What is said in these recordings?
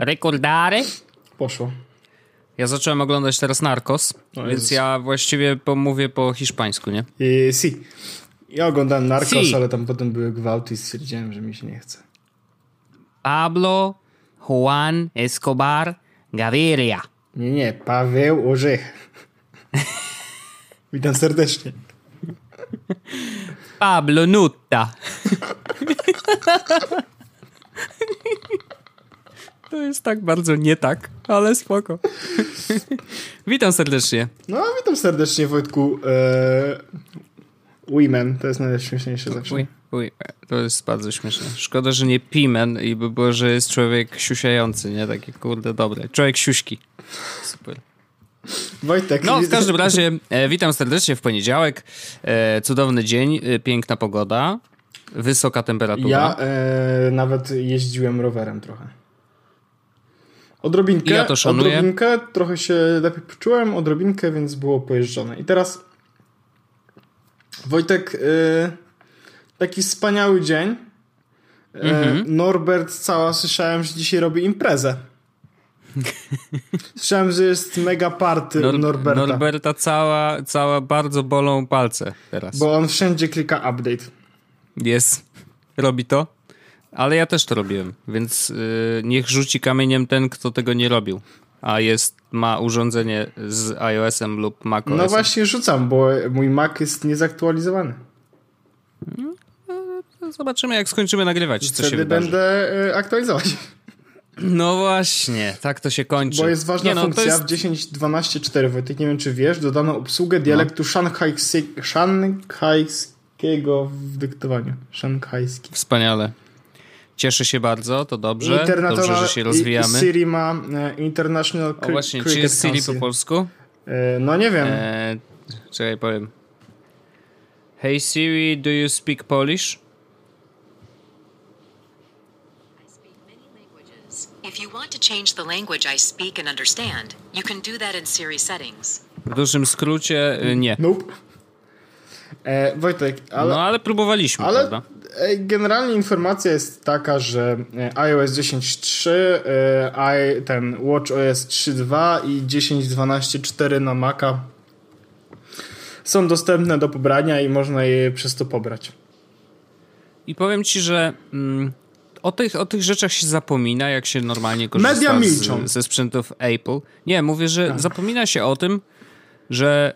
Ricordare? Poszło. Ja zacząłem oglądać teraz Narcos, więc ja właściwie pomówię po hiszpańsku, nie? I, si. Ja oglądałem Narcos, Si. ale tam potem były gwałty i stwierdziłem, że mi się nie chce. Pablo Juan Escobar Gaviria. Nie, nie, Paweł Orzech. Witam serdecznie. Pablo Nutta. To jest tak bardzo nie tak, ale spoko. Witam serdecznie. No, witam serdecznie, Wojtku. Eee, women, to jest najśmieszniejsze zawsze. Uj, uj, to jest bardzo śmieszne. Szkoda, że nie Pimen i by było, że jest człowiek siusiający, nie? Takie kurde dobre. Człowiek siuśki. Super. Wojtek. No, w każdym razie e, witam serdecznie w poniedziałek. E, cudowny dzień, e, piękna pogoda, wysoka temperatura. Ja e, nawet jeździłem rowerem trochę. Odrobinkę, Ja to szanuję. odrobinkę, trochę się lepiej poczułem, odrobinkę, więc było pojeżdżone. I teraz Wojtek, e, taki wspaniały dzień. E, Mhm. Norbert cała, słyszałem, że dzisiaj robi imprezę. Słyszałem, że jest mega party Nor- Norberta. Norberta cała, cała bardzo bolą palce teraz. Bo on wszędzie klika update. Jest. Robi to. Ale ja też to robiłem, więc y, niech rzuci kamieniem ten, kto tego nie robił. A jest, ma urządzenie z iOS-em lub macOS. No właśnie rzucam, bo mój Mac jest niezaktualizowany. Zobaczymy, jak skończymy nagrywać, co się Wtedy wydarzy. będę e, aktualizować. No właśnie, tak to się kończy. Bo jest ważna Nie, no, funkcja jest... w 10.12.4, Wojtek, nie wiem czy wiesz, dodano obsługę dialektu szanghajsy- szanghajskiego w dyktowaniu. Szanghajski. Wspaniale. Cieszę się bardzo, to dobrze. Dobrze, że się i- rozwijamy. Siri ma e, International O Cri- właśnie, czy Cricket jest Siri Council. po polsku? E, no nie wiem. E, czekaj, powiem. Hey Siri, do you speak Polish? I speak many languages. If you want to change the language I speak and understand, you can do that in Siri settings. W dużym skrócie y, nie. Nope. E, Wojtek, ale, no ale próbowaliśmy, ale prawda? Generalnie informacja jest taka, że e, iOS 10.3, e, ten WatchOS 3.2 i 10.12.4 na Maca są dostępne do pobrania i można je przez to pobrać. I powiem ci, że mm, o, tych, o tych rzeczach się zapomina, jak się normalnie korzysta Media milczą. z, ze sprzętów Apple. Nie, mówię, że zapomina się o tym, że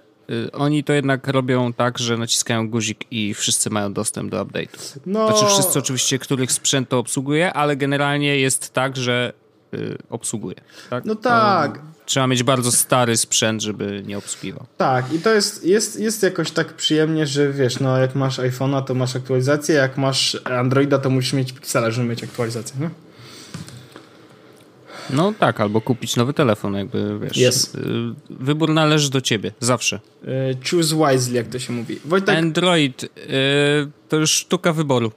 oni to jednak robią tak, że naciskają guzik i wszyscy mają dostęp do update'u. No, Znaczy wszyscy oczywiście, których sprzęt to obsługuje, ale generalnie jest tak, że y, obsługuje. Tak? No tak. Trzeba mieć bardzo stary sprzęt, żeby nie obsługiwał. Tak, i to jest, jest, jest jakoś tak przyjemnie, że wiesz, no jak masz iPhone'a, to masz aktualizację, jak masz Androida, to musisz mieć Pixela, żeby mieć aktualizację, nie? No tak, albo kupić nowy telefon, jakby wiesz. Jest. y, Wybór należy do ciebie, zawsze. E, choose wisely, jak to się mówi. Wojtek, Android y, to już sztuka wyboru.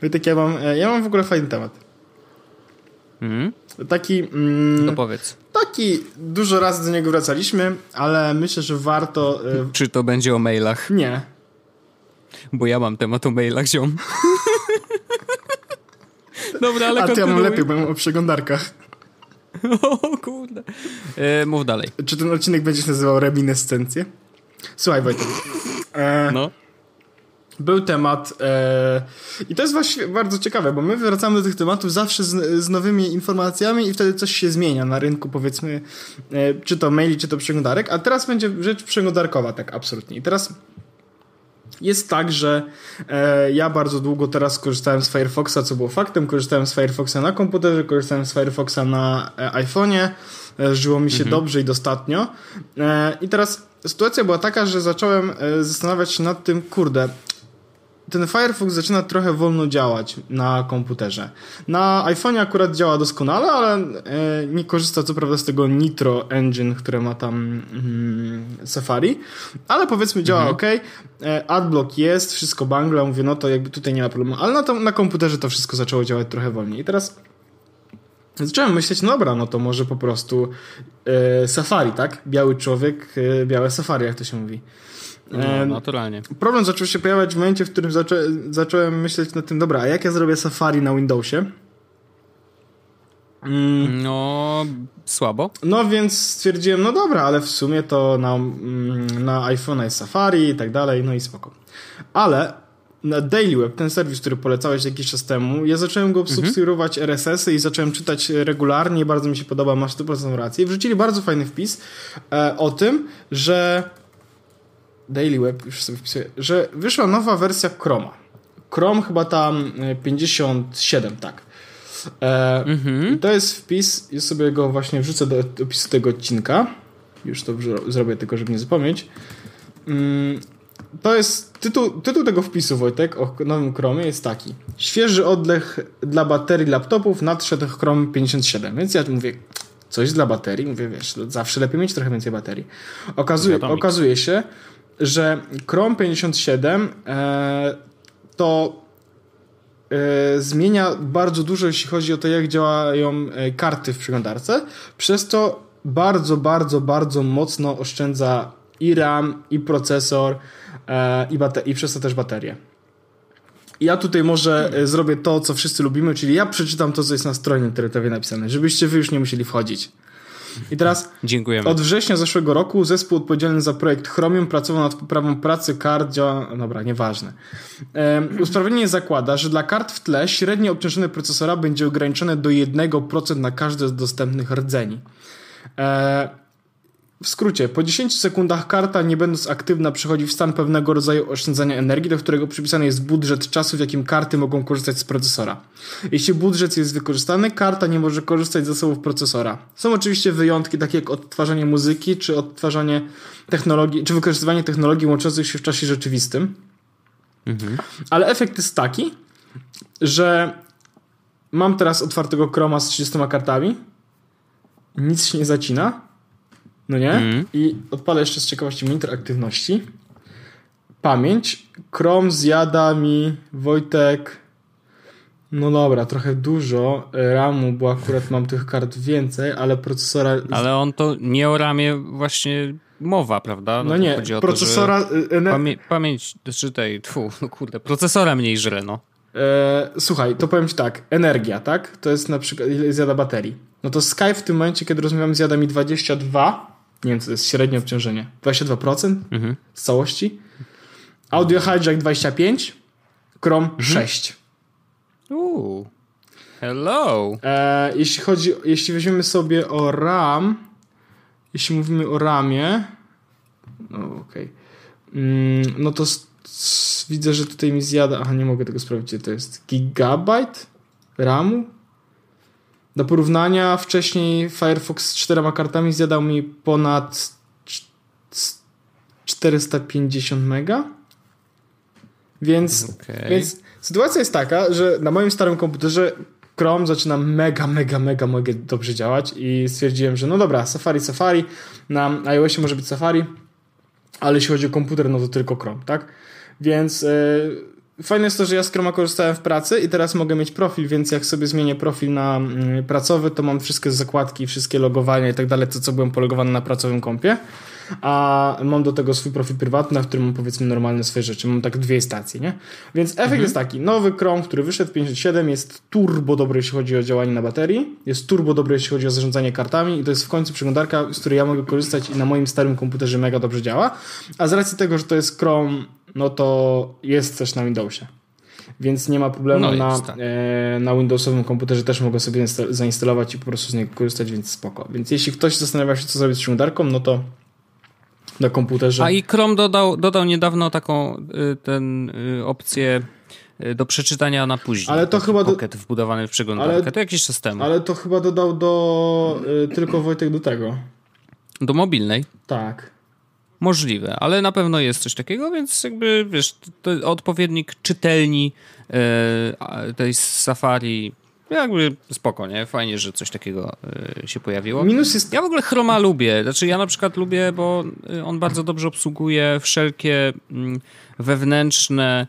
Wojtek ja, mam, e, ja mam w ogóle fajny temat. Mhm. Taki, mm, To powiedz. taki, dużo razy do niego wracaliśmy, ale myślę, że warto... E, Czy to będzie o mailach? nie. Bo ja mam temat o mailach, ziom. Dobra, ale A to ja mam kontynuuj. lepiej, bo ja mam o przeglądarkach. O kurde. E, mów dalej. Czy ten odcinek będzie się nazywał Reminiscencje? Słuchaj Wojtek. E, No. był temat e, i to jest właściwie bardzo ciekawe, bo my wracamy do tych tematów zawsze z, z nowymi informacjami i wtedy coś się zmienia na rynku, powiedzmy, e, czy to maili, czy to przeglądarek, a teraz będzie rzecz przeglądarkowa, tak absolutnie. I teraz jest tak, że e, ja bardzo długo teraz korzystałem z Firefoxa, co było faktem, korzystałem z Firefoxa na komputerze, korzystałem z Firefoxa na e, iPhone'ie, e, żyło mi się dobrze i dostatnio. E, I teraz sytuacja była taka, że zacząłem e, zastanawiać się nad tym, kurde, ten Firefox zaczyna trochę wolno działać na komputerze. Na iPhone'ie akurat działa doskonale, ale e, nie korzysta co prawda z tego Nitro Engine, które ma tam mm, Safari, ale powiedzmy działa ok. E, adblock jest, wszystko bangla, mówię, no to jakby tutaj nie ma problemu, ale na, to, na komputerze to wszystko zaczęło działać trochę wolniej. I teraz zacząłem myśleć, no dobra, no to może po prostu e, Safari, tak? Biały człowiek, e, białe Safari, jak to się mówi. No, E, naturalnie. Problem zaczął się pojawiać w momencie, w którym zaczę zacząłem myśleć nad tym, dobra, a jak ja zrobię Safari na Windowsie? Mm. No, słabo. No więc stwierdziłem, no dobra, ale w sumie to na, mm, na iPhone jest Safari i tak dalej, no i spoko. Ale na Daily Web, ten serwis, który polecałeś jakiś czas temu, ja zacząłem go subskrybować mhm. RSS-y i zacząłem czytać regularnie, bardzo mi się podoba, masz 100% rację. Wrzucili bardzo fajny wpis e, o tym, że Daily Web, już sobie wpisuję, że wyszła nowa wersja Chroma. Chrome chyba tam 57, e, tak. E, mhm. I to jest wpis, ja sobie go właśnie wrzucę do opisu tego odcinka. Już to zrobię tylko, żeby nie zapomnieć. Mm, to jest tytuł, tytuł tego wpisu, Wojtek, o nowym Chromie jest taki. Świeży oddech dla baterii laptopów nadszedł Chrome 57. Więc ja mówię, coś dla baterii. Mówię, wiesz, zawsze lepiej mieć trochę więcej baterii. Okazuje, okazuje się, że Chrome 57 e, to e, zmienia bardzo dużo, jeśli chodzi o to, jak działają e, karty w przeglądarce. Przez to bardzo, bardzo, bardzo mocno oszczędza i RAM, i procesor, e, i, i przez to też baterię. Ja tutaj może hmm. zrobię to, co wszyscy lubimy, czyli ja przeczytam to, co jest na stronie internetowej napisane, żebyście wy już nie musieli wchodzić. I teraz Dziękujemy. od września zeszłego roku zespół odpowiedzialny za projekt Chromium pracował nad poprawą pracy kart działa... Dobra, nieważne. Um, usprawnienie zakłada, że dla kart w tle średnie obciążenie procesora będzie ograniczone do 1% na każde z dostępnych rdzeni. E, w skrócie, po 10 sekundach karta, nie będąc aktywna, przechodzi w stan pewnego rodzaju oszczędzania energii, do którego przypisany jest budżet czasu, w jakim karty mogą korzystać z procesora. Jeśli budżet jest wykorzystany, karta nie może korzystać z zasobów procesora. Są oczywiście wyjątki, takie jak odtwarzanie muzyki, czy odtwarzanie technologii, czy wykorzystywanie technologii łączących się w czasie rzeczywistym. Mhm. Ale efekt jest taki, że mam teraz otwartego Chroma z 30 kartami, nic się nie zacina, no nie? Mm. I odpalę jeszcze z ciekawości monitor aktywności. Pamięć. Chrome zjada mi Wojtek. No dobra, trochę dużo RAMu, bo akurat mam tych kart więcej, ale procesora. Ale on to nie o RAMie właśnie mowa, prawda? No, no nie, procesora. To, y, pamię pamięć, czy tej, tfu, no kurde, procesora mniej żre, no. E, słuchaj, to powiem ci tak, energia, tak? To jest na przykład, ile zjada baterii. No to Skype w tym momencie, kiedy rozmawiam, zjada mi 22 nie wiem, co to jest średnie obciążenie. 22% mhm. z całości. Audio Hijack 25, Chrome mhm. 6. Uuu. Hello. E, jeśli chodzi, jeśli weźmiemy sobie o RAM, jeśli mówimy o RAMie, no okej, okay. mm, no to widzę, że tutaj mi zjada, aha, nie mogę tego sprawdzić, to jest gigabajt RAMu, do porównania wcześniej Firefox z czterema kartami zjadał mi ponad 450 mega. Więc, okay. więc sytuacja jest taka, że na moim starym komputerze Chrome zaczyna mega, mega, mega, mega dobrze działać i stwierdziłem, że no dobra, Safari, Safari, na iOSie może być Safari, ale jeśli chodzi o komputer, no to tylko Chrome, tak? Więc yy, Fajne jest to, że ja z Chroma korzystałem w pracy i teraz mogę mieć profil, więc jak sobie zmienię profil na mm, pracowy, to mam wszystkie zakładki, wszystkie logowania i tak dalej, to co byłem pologowany na pracowym kompie. A mam do tego swój profil prywatny, w którym mam powiedzmy normalne swoje rzeczy. Mam tak dwie stacje, nie? Więc efekt mhm. jest taki. Nowy Chrome, który wyszedł 57 jest turbo dobry, jeśli chodzi o działanie na baterii. Jest turbo dobry, jeśli chodzi o zarządzanie kartami i to jest w końcu przeglądarka, z której ja mogę korzystać i na moim starym komputerze mega dobrze działa. A z racji tego, że to jest Chrome no to jest też na Windowsie. Więc nie ma problemu no na, tak. e, na Windowsowym komputerze też mogę sobie zainstalować i po prostu z niego korzystać, więc spoko. Więc jeśli ktoś zastanawia się, co zrobić z przeglądarką, no to na komputerze. A i Chrome dodał, dodał niedawno taką y, ten, y, opcję y, do przeczytania na później. Ale to chyba Pocket do... wbudowany w przeglądarkę. Ale, to jakiś czas temu. Ale to chyba dodał do tylko Wojtek do tego. Do mobilnej? Tak. Możliwe, ale na pewno jest coś takiego, więc jakby wiesz, to odpowiednik czytelni yy, tej Safari jakby spoko, nie? Fajnie, że coś takiego yy, się pojawiło. Minus jest... Ja w ogóle Chroma lubię. Znaczy ja na przykład lubię, bo on bardzo dobrze obsługuje wszelkie yy, wewnętrzne mm,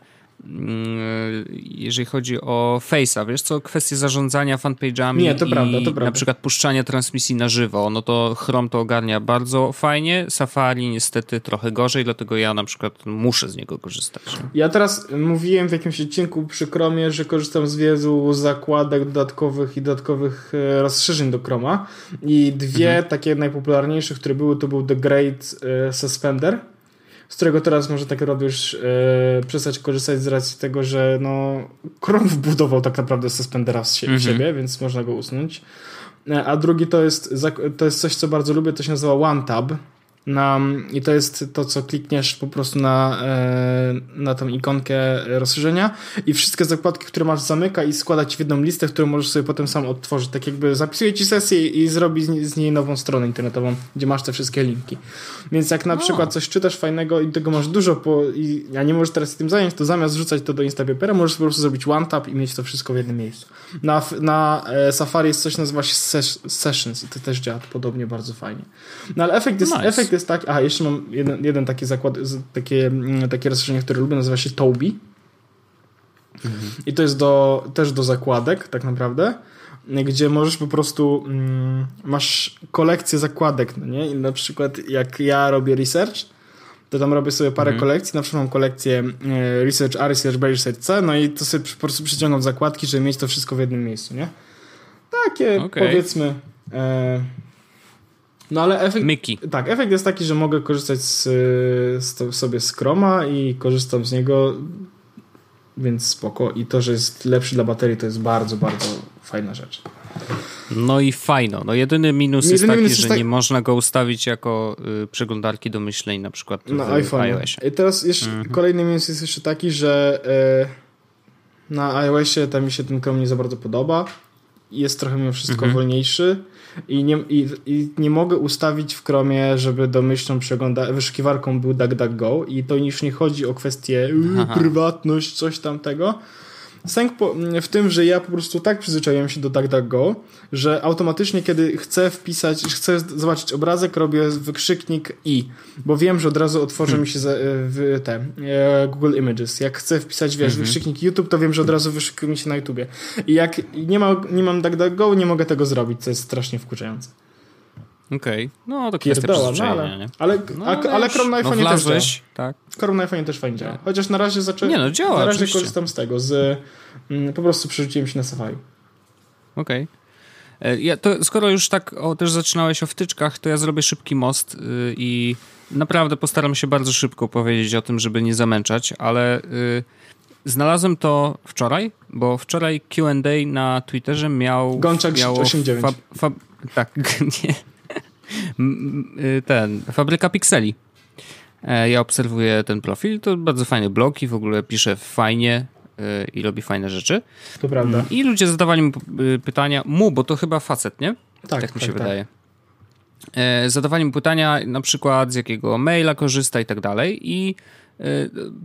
jeżeli chodzi o Face'a, wiesz co, kwestie zarządzania fanpage'ami Nie, to i prawda, to prawda. na przykład puszczania transmisji na żywo, no to Chrome to ogarnia bardzo fajnie, Safari niestety trochę gorzej, dlatego ja na przykład muszę z niego korzystać. Ja teraz mówiłem w jakimś odcinku przy Chromie, że korzystam z wielu zakładek dodatkowych i dodatkowych e, rozszerzeń do Chroma i dwie Mhm. takie najpopularniejsze, które były, to był The Great e, Suspender, z którego teraz może tak już e, przestać korzystać z racji tego, że no Chrome wbudował tak naprawdę Suspendera w, sie- Mhm. siebie, więc można go usunąć. E, A drugi to jest, to jest coś, co bardzo lubię, to się nazywa OneTab. Na, I to jest to, co klikniesz po prostu na, e, na tą ikonkę rozszerzenia i wszystkie zakładki, które masz zamyka i składa ci w jedną listę, którą możesz sobie potem sam odtworzyć. Tak jakby zapisuje ci sesję i zrobi z niej, nową stronę internetową, gdzie masz te wszystkie linki. Więc jak na przykład coś czytasz fajnego i tego masz dużo, po, i ja nie możesz teraz się tym zająć, to zamiast rzucać to do Instapapera, możesz po prostu zrobić one tap i mieć to wszystko w jednym miejscu. Na, na e, Safari jest coś, nazywa się ses Sessions i to też działa podobnie bardzo fajnie. No ale efekt jest, Nice. efekt jest taki, a jeszcze mam jeden, jeden taki zakład, takie, mm, takie rozszerzenie, które lubię, nazywa się Toby. I to jest do, też do zakładek, tak naprawdę, gdzie możesz po prostu, mm, masz kolekcję zakładek, no nie? I na przykład jak ja robię research, to tam robię sobie parę kolekcji, na przykład mam kolekcję e, Research A, Research B, Research C, no i to sobie po prostu przyciągam zakładki, żeby mieć to wszystko w jednym miejscu, nie? Takie Okej. powiedzmy... E, no ale efekt... Myki. Tak, efekt jest taki, że mogę korzystać z, z to, sobie z Chroma i korzystam z niego, więc spoko. I to, że jest lepszy dla baterii, to jest bardzo, bardzo fajna rzecz. No i fajno. No jedyny minus jest Jedyny taki, minus jest że tak- nie można go ustawić jako y, przeglądarki domyślnej na przykład Na w iPhone. iOSie. I teraz jeszcze kolejny minus jest jeszcze taki, że e, na iOSie tam mi się ten Chrome nie za bardzo podoba. Jest trochę mimo wszystko wolniejszy. I nie, i, I nie mogę ustawić w Chromie, żeby domyślną przegląda wyszukiwarką był DuckDuckGo i to już nie chodzi o kwestię yy, prywatność, coś tamtego. Sęk w tym, że ja po prostu tak przyzwyczaiłem się do DuckDuckGo, że automatycznie, kiedy chcę wpisać, chcę zobaczyć obrazek, robię wykrzyknik i, bo wiem, że od razu otworzy mi się za, w te e, Google Images. Jak chcę wpisać, wiesz, wykrzyknik YouTube, to wiem, że od razu wyszukuje mi się na YouTubie. I jak nie, ma, nie mam DuckDuckGo, nie mogę tego zrobić, co jest strasznie wkurzające. Okej, no to kwestia Pierdoła, no ale, nie? ale, No, a, ale wiesz, Chrome na no iPhone też działa. tak. Chrome na iPhone też fajnie działa. Chociaż na razie zacząłem. Nie, no działa, Na razie oczywiście. korzystam z tego, z mm, po prostu przerzuciłem się na Safari. Okej. E, Ja, to skoro już tak o, też zaczynałeś o wtyczkach, to ja zrobię szybki most y, i naprawdę postaram się bardzo szybko powiedzieć o tym, żeby nie zamęczać, ale y, znalazłem to wczoraj, bo wczoraj Q&A na Twitterze miał... Gączak miało 8.9. Fab, fab, tak, nie. Y, Ten, Fabryka Pikseli. E, Ja obserwuję ten profil, to bardzo fajny blog i w ogóle pisze fajnie y, i robi fajne rzeczy. To prawda. I ludzie zadawali mu y, pytania, mu, bo to chyba facet, nie? Tak, tak mi tak, się tak. wydaje. E, zadawali mu pytania, na przykład z jakiego maila korzysta i tak dalej. I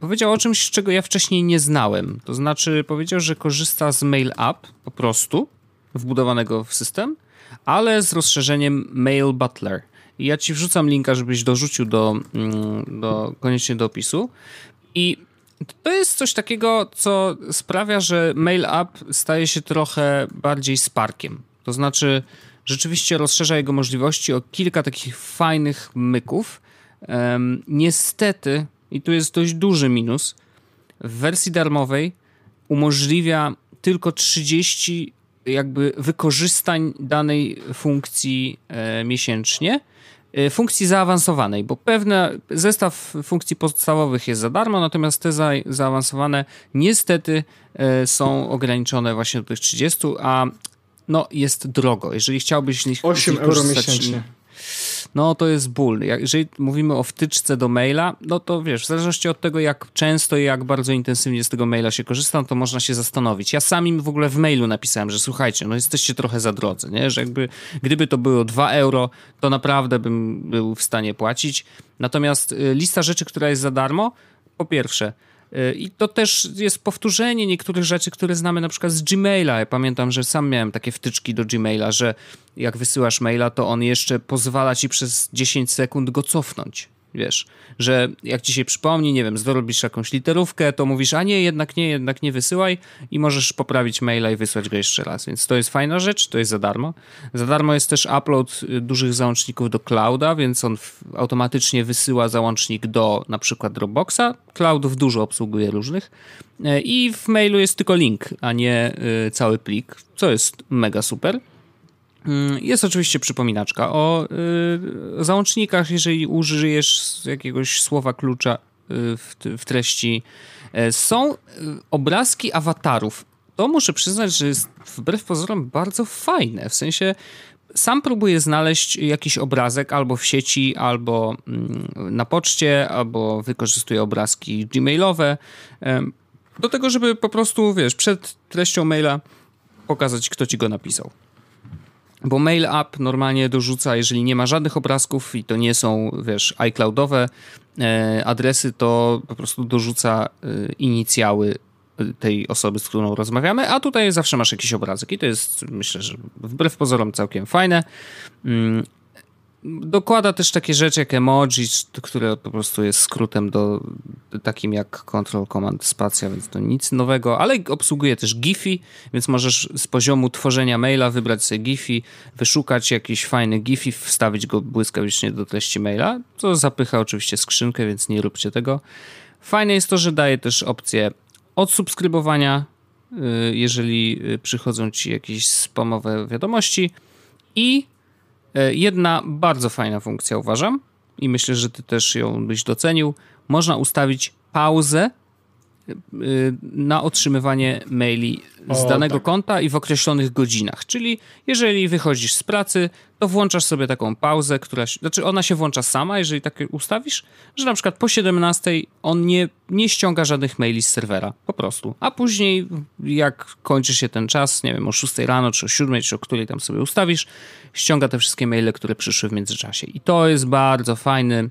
powiedział o czymś, czego ja wcześniej nie znałem. To znaczy, powiedział, że korzysta z Mail App po prostu, wbudowanego w system, ale z rozszerzeniem Mail Butler. I ja ci wrzucam linka, żebyś dorzucił do, mm, do koniecznie do opisu. I to jest coś takiego, co sprawia, że Mail App staje się trochę bardziej sparkiem. To znaczy, rzeczywiście rozszerza jego możliwości o kilka takich fajnych myków. Em, niestety, i tu jest dość duży minus, w wersji darmowej umożliwia tylko 30 jakby wykorzystań danej funkcji e, miesięcznie e, funkcji zaawansowanej, bo pewne zestaw funkcji podstawowych jest za darmo, natomiast te za, zaawansowane niestety e, są ograniczone właśnie do tych 30, a no jest drogo. Jeżeli chciałbyś z nich 8 z nich euro miesięcznie. No to jest ból. Jeżeli mówimy o wtyczce do maila, no to wiesz, w zależności od tego, jak często i jak bardzo intensywnie z tego maila się korzysta, to można się zastanowić. Ja sam im w ogóle w mailu napisałem, że słuchajcie, no jesteście trochę za drodzy, nie? że jakby gdyby to było 2 euro, to naprawdę bym był w stanie płacić. Natomiast y, lista rzeczy, która jest za darmo, po pierwsze, i to też jest powtórzenie niektórych rzeczy, które znamy na przykład z Gmaila. Ja pamiętam, że sam miałem takie wtyczki do Gmaila, że jak wysyłasz maila, to on jeszcze pozwala ci przez 10 sekund go cofnąć. Wiesz, że jak ci się przypomni, nie wiem, zrobisz jakąś literówkę, to mówisz, a nie, jednak nie, jednak nie wysyłaj i możesz poprawić maila i wysłać go jeszcze raz, więc to jest fajna rzecz, to jest za darmo. Za darmo jest też upload y, dużych załączników do clouda, więc on automatycznie wysyła załącznik do na przykład Dropboxa, cloudów dużo obsługuje różnych e, i w mailu jest tylko link, a nie y, cały plik, co jest mega super. Mm, jest oczywiście przypominaczka o y, załącznikach, jeżeli użyjesz jakiegoś słowa klucza y, w, w, treści. E, są y, obrazki awatarów. To muszę przyznać, że jest wbrew pozorom bardzo fajne. W sensie sam próbuję znaleźć jakiś obrazek albo w sieci, albo mm, na poczcie, albo wykorzystuję obrazki gmailowe do tego, żeby po prostu, wiesz, przed treścią maila pokazać, kto ci go napisał. Bo Mail App normalnie dorzuca, jeżeli nie ma żadnych obrazków i to nie są, wiesz, iCloudowe e, adresy, to po prostu dorzuca e, inicjały e, tej osoby, z którą rozmawiamy, a tutaj zawsze masz jakiś obrazek i to jest, myślę, że wbrew pozorom całkiem fajne. Dokłada też takie rzeczy jak emoji, które po prostu jest skrótem do takim jak Control Command Spacja, więc to nic nowego, ale obsługuje też Giphy, więc możesz z poziomu tworzenia maila wybrać sobie Giphy, wyszukać jakiś fajny Giphy, wstawić go błyskawicznie do treści maila, co zapycha oczywiście skrzynkę, więc nie róbcie tego. Fajne jest to, że daje też opcję odsubskrybowania, y, jeżeli y, przychodzą ci jakieś spamowe wiadomości i jedna bardzo fajna funkcja, uważam, i myślę, że ty też ją byś docenił. Można ustawić pauzę na otrzymywanie maili z o, danego tak. konta i w określonych godzinach. Czyli jeżeli wychodzisz z pracy, to włączasz sobie taką pauzę, która, znaczy ona się włącza sama, jeżeli tak ustawisz, że na przykład po 17 on nie, nie ściąga żadnych maili z serwera, po prostu. A później jak kończy się ten czas, nie wiem, o 6 rano, czy o 7, czy o której tam sobie ustawisz, ściąga te wszystkie maile, które przyszły w międzyczasie. I to jest bardzo fajny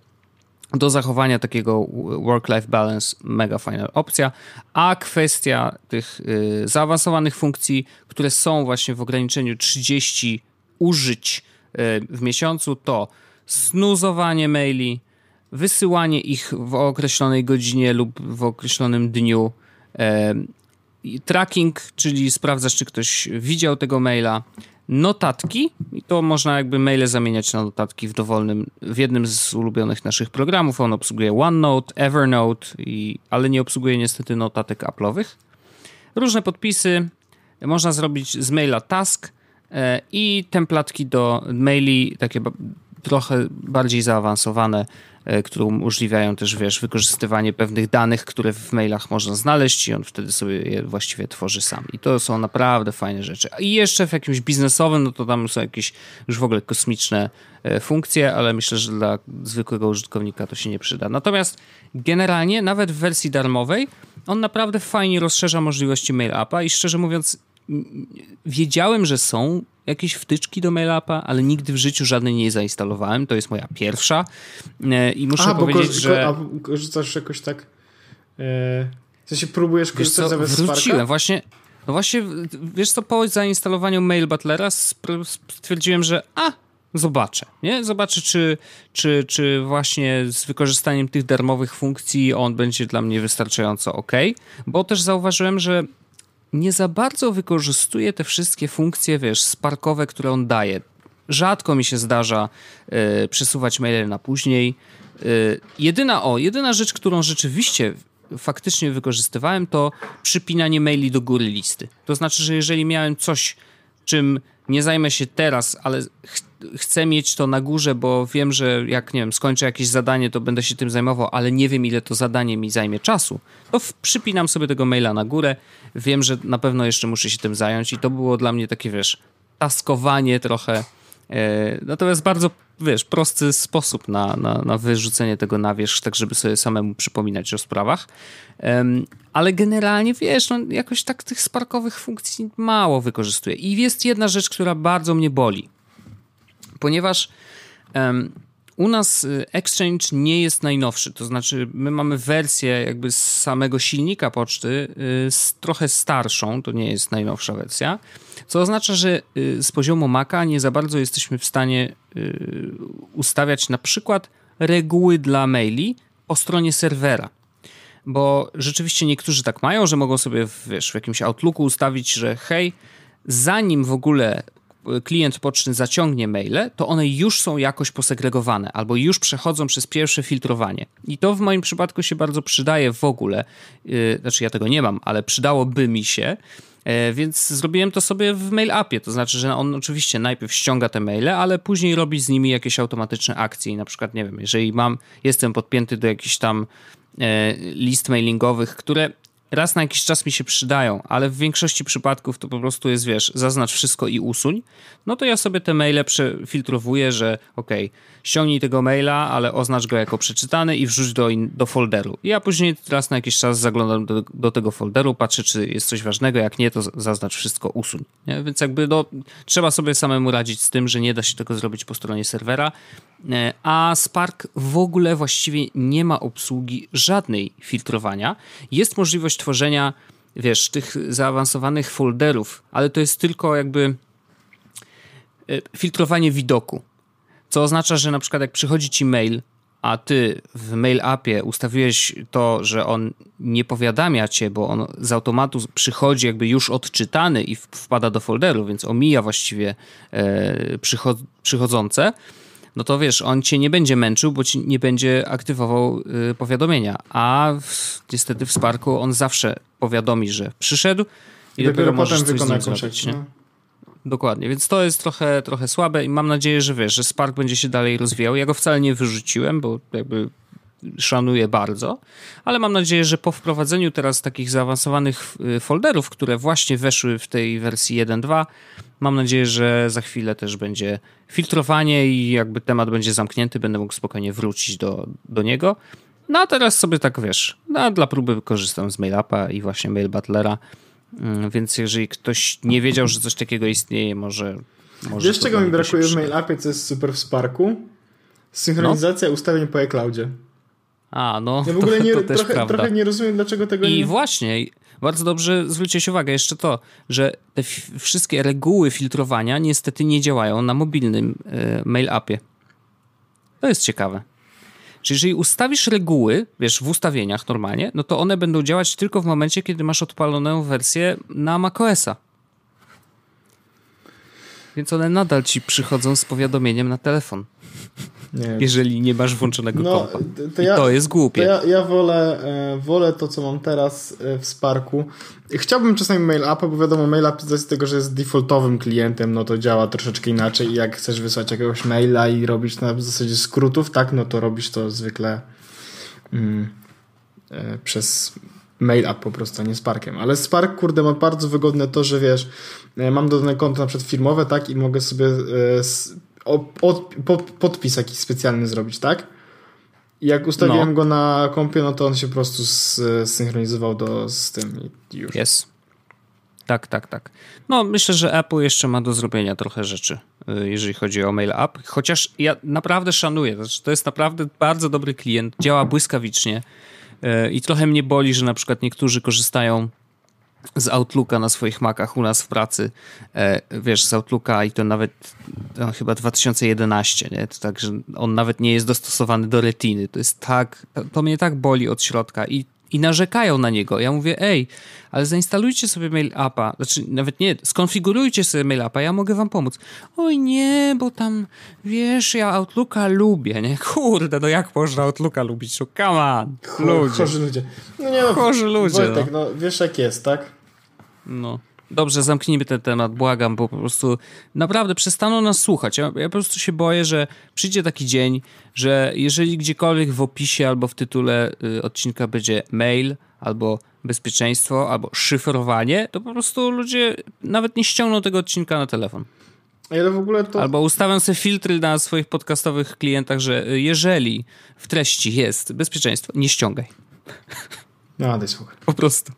do zachowania takiego work-life balance mega fajna opcja, a kwestia tych y, zaawansowanych funkcji, które są właśnie w ograniczeniu 30 użyć y, w miesiącu, to snuzowanie maili, wysyłanie ich w określonej godzinie lub w określonym dniu, y, tracking, czyli sprawdzasz, czy ktoś widział tego maila, notatki i to można jakby maile zamieniać na notatki w dowolnym, w jednym z ulubionych naszych programów. On obsługuje OneNote, Evernote, i, ale nie obsługuje niestety notatek Apple'owych. Różne podpisy można zrobić z maila task e, i templatki do maili, takie trochę bardziej zaawansowane, E, które umożliwiają też, wiesz, wykorzystywanie pewnych danych, które w mailach można znaleźć i on wtedy sobie je właściwie tworzy sam. I to są naprawdę fajne rzeczy. I jeszcze w jakimś biznesowym, no to tam są jakieś już w ogóle kosmiczne e, funkcje, ale myślę, że dla zwykłego użytkownika to się nie przyda. Natomiast generalnie, nawet w wersji darmowej, on naprawdę fajnie rozszerza możliwości mail appa i szczerze mówiąc, wiedziałem, że są jakieś wtyczki do MailUpa, ale nigdy w życiu żadnej nie zainstalowałem. To jest moja pierwsza. E, I muszę a, powiedzieć, bo że. A korzystasz jakoś tak. E, w sensie próbujesz korzystać zamiast Wróciłem, właśnie. No właśnie, wiesz co, po zainstalowaniu Mail Butlera stwierdziłem, że a, zobaczę, nie? Zobaczę, czy, czy, czy właśnie z wykorzystaniem tych darmowych funkcji on będzie dla mnie wystarczająco ok, bo też zauważyłem, że nie za bardzo wykorzystuje te wszystkie funkcje, wiesz, sparkowe, które on daje. Rzadko mi się zdarza y, przesuwać maile na później. Y, jedyna, o, jedyna rzecz, którą rzeczywiście faktycznie wykorzystywałem, to przypinanie maili do góry listy. To znaczy, że jeżeli miałem coś, czym nie zajmę się teraz, ale ch chcę mieć to na górze, bo wiem, że jak nie wiem, skończę jakieś zadanie, to będę się tym zajmował, ale nie wiem, ile to zadanie mi zajmie czasu, to przypinam sobie tego maila na górę. Wiem, że na pewno jeszcze muszę się tym zająć, i to było dla mnie takie, wiesz, taskowanie trochę. E, natomiast bardzo, wiesz, prosty sposób na, na, na wyrzucenie tego na wierzch, tak żeby sobie samemu przypominać o sprawach. Ale generalnie, wiesz, no, jakoś tak tych sparkowych funkcji mało wykorzystuję. I jest jedna rzecz, która bardzo mnie boli ponieważ um, u nas y, Exchange nie jest najnowszy, to znaczy my mamy wersję jakby z samego silnika poczty y, trochę starszą, to nie jest najnowsza wersja, co oznacza, że y, z poziomu Maca nie za bardzo jesteśmy w stanie ustawiać na przykład reguły dla maili po stronie serwera. Bo rzeczywiście niektórzy tak mają, że mogą sobie wiesz, w jakimś Outlooku ustawić, że hej, zanim w ogóle klient poczty zaciągnie maile, to one już są jakoś posegregowane albo już przechodzą przez pierwsze filtrowanie. I to w moim przypadku się bardzo przydaje w ogóle. Yy, znaczy, ja tego nie mam, ale przydałoby mi się. E, więc zrobiłem to sobie w mail appie, to znaczy, że on oczywiście najpierw ściąga te maile, ale później robi z nimi jakieś automatyczne akcje. I na przykład, nie wiem, jeżeli mam, jestem podpięty do jakichś tam e, list mailingowych, które raz na jakiś czas mi się przydają, ale w większości przypadków to po prostu jest, wiesz, zaznacz wszystko i usuń, no to ja sobie te maile przefiltrowuję, że okej, okay, ściągnij tego maila, ale oznacz go jako przeczytany i wrzuć do, do folderu. I ja później raz na jakiś czas zaglądam do, do tego folderu, patrzę, czy jest coś ważnego, jak nie, to zaznacz wszystko, usuń. Nie? Więc jakby no, trzeba sobie samemu radzić z tym, że nie da się tego zrobić po stronie serwera, e, a Spark w ogóle właściwie nie ma obsługi żadnej filtrowania. Jest możliwość tworzenia, wiesz, tych zaawansowanych folderów, ale to jest tylko jakby e, filtrowanie widoku. Co oznacza, że na przykład jak przychodzi ci mail, a ty w mail appie ustawiłeś to, że on nie powiadamia cię, bo on z automatu przychodzi jakby już odczytany i wpada do folderu, więc omija właściwie e, przychodzące, no to wiesz, on cię nie będzie męczył, bo ci nie będzie aktywował y, powiadomienia. A w, niestety w Sparku on zawsze powiadomi, że przyszedł i, I dopiero, dopiero możesz coś z nim zrobić. Nie? No. Dokładnie, więc to jest trochę, trochę słabe i mam nadzieję, że wiesz, że Spark będzie się dalej rozwijał. Ja go wcale nie wyrzuciłem, bo jakby szanuję bardzo, ale mam nadzieję, że po wprowadzeniu teraz takich zaawansowanych y, folderów, które właśnie weszły w tej wersji 1.2, mam nadzieję, że za chwilę też będzie filtrowanie i jakby temat będzie zamknięty, będę mógł spokojnie wrócić do, do niego. No a teraz sobie tak wiesz, no, dla próby korzystam z MailUpa i właśnie Mail Butlera, mm, więc jeżeli ktoś nie wiedział, że coś takiego istnieje, może... może Wiesz czego mi brakuje w MailUpie, co jest super w Sparku? Synchronizacja no? ustawień po iCloudzie. A, no. Ja w ogóle nie, to, to trochę, trochę, nie rozumiem, dlaczego tego I nie. I właśnie, bardzo dobrze zwróciłeś uwagę jeszcze to, że te wszystkie reguły filtrowania niestety nie działają na mobilnym y, mail appie. To jest ciekawe. Czyli jeżeli ustawisz reguły, wiesz, w ustawieniach normalnie, no to one będą działać tylko w momencie, kiedy masz odpaloną wersję na macOSa. Więc one nadal ci przychodzą z powiadomieniem na telefon. Nie. Jeżeli nie masz włączonego no, kompa. To, ja, to jest głupie. To ja, ja wolę, e, wolę to, co mam teraz e, w Sparku. Chciałbym czasami mail upa, bo wiadomo, mail up z tego, że jest defaultowym klientem, no to działa troszeczkę inaczej i jak chcesz wysłać jakiegoś maila i robisz na zasadzie skrótów, tak, no to robisz to zwykle mm, e, przez mail up po prostu, a nie Sparkiem. Ale Spark, kurde, ma bardzo wygodne to, że wiesz, mam dodane konto na przykład firmowe, tak, i mogę sobie e, od, pod, podpis jakiś specjalny zrobić, tak? I jak ustawiłem no. go na kompie, no to on się po prostu zsynchronizował do, z tym i już. Jest. Tak, tak, tak. No, myślę, że Apple jeszcze ma do zrobienia trochę rzeczy, y, jeżeli chodzi o Mail App. Chociaż ja naprawdę szanuję. Znaczy, to jest naprawdę bardzo dobry klient, działa błyskawicznie y, i trochę mnie boli, że na przykład niektórzy korzystają z Outlooka na swoich Macach u nas w pracy, e, wiesz, z Outlooka i to nawet no, chyba 2011, nie? To tak, że on nawet nie jest dostosowany do retiny. To jest tak, to mnie tak boli od środka i, i narzekają na niego. Ja mówię, ej, ale zainstalujcie sobie mail appa, znaczy nawet nie, skonfigurujcie sobie mail appa, ja mogę wam pomóc. Oj nie, bo tam, wiesz, ja Outlooka lubię, nie? Kurde, no jak można Outlooka lubić? No come on, ludzie. Chorzy ludzie. No nie no, Chorzy ludzie, Wojtek, no. no wiesz jak jest, tak? No. Dobrze, zamknijmy ten temat, błagam, bo po prostu naprawdę przestaną nas słuchać. Ja, ja, po prostu się boję, że przyjdzie taki dzień, że jeżeli gdziekolwiek w opisie albo w tytule y, odcinka będzie mail, albo bezpieczeństwo, albo szyfrowanie, to po prostu ludzie nawet nie ściągną tego odcinka na telefon. Ale w ogóle to... Albo ustawiam sobie filtry na swoich podcastowych klientach, że jeżeli w treści jest bezpieczeństwo, nie ściągaj. No, daj słuchaj. Po prostu.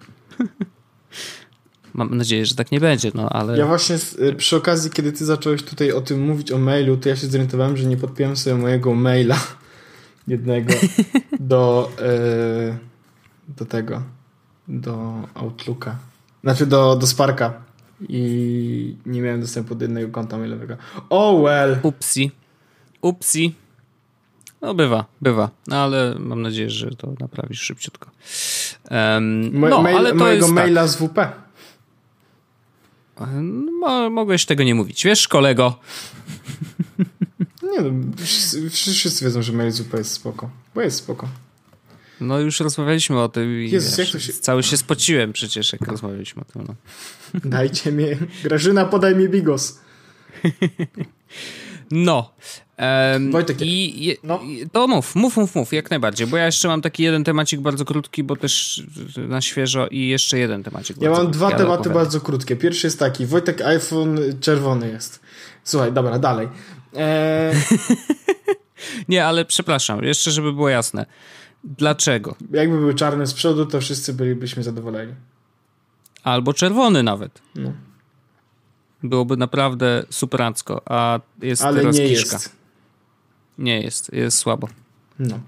Mam nadzieję, że tak nie będzie, no ale... Ja właśnie y, przy okazji, kiedy ty zacząłeś tutaj o tym mówić, o mailu, to ja się zorientowałem, że nie podpiąłem sobie mojego maila jednego do, yy, do tego, do Outlooka. Znaczy do, do Sparka. I nie miałem dostępu do jednego konta mailowego. Oh well! Upsi. Upsi. No bywa, bywa. No, ale mam nadzieję, że to naprawisz szybciutko. Um, no, mail, ale to mojego jest maila z WP. Mo- mogłeś tego nie mówić. Wiesz, kolego, Nie no, wszyscy, wszyscy wiedzą, że WP jest spoko. Bo jest spoko. no już rozmawialiśmy o tym i Jezus, wiesz, się- cały się spociłem przecież, jak rozmawialiśmy o tym. No. Dajcie mi... Grażyna, podaj mi bigos. No. Em, Wojtek, i, no. To mów, mów, mów, mów, jak najbardziej, bo ja jeszcze mam taki jeden temacik bardzo krótki, bo też na świeżo i jeszcze jeden temacik Ja mam dwa tematy opowiadaj. bardzo krótkie. Pierwszy jest taki, Wojtek iPhone czerwony jest. Słuchaj, dobra, dalej. Eee, Nie, ale przepraszam, jeszcze żeby było jasne. Dlaczego? jakby były czarne z przodu, to wszyscy bylibyśmy zadowoleni. Albo czerwony nawet. No. Byłoby naprawdę superancko, a jest Ale teraz nie kiszka. jest. Nie jest, jest słabo. No.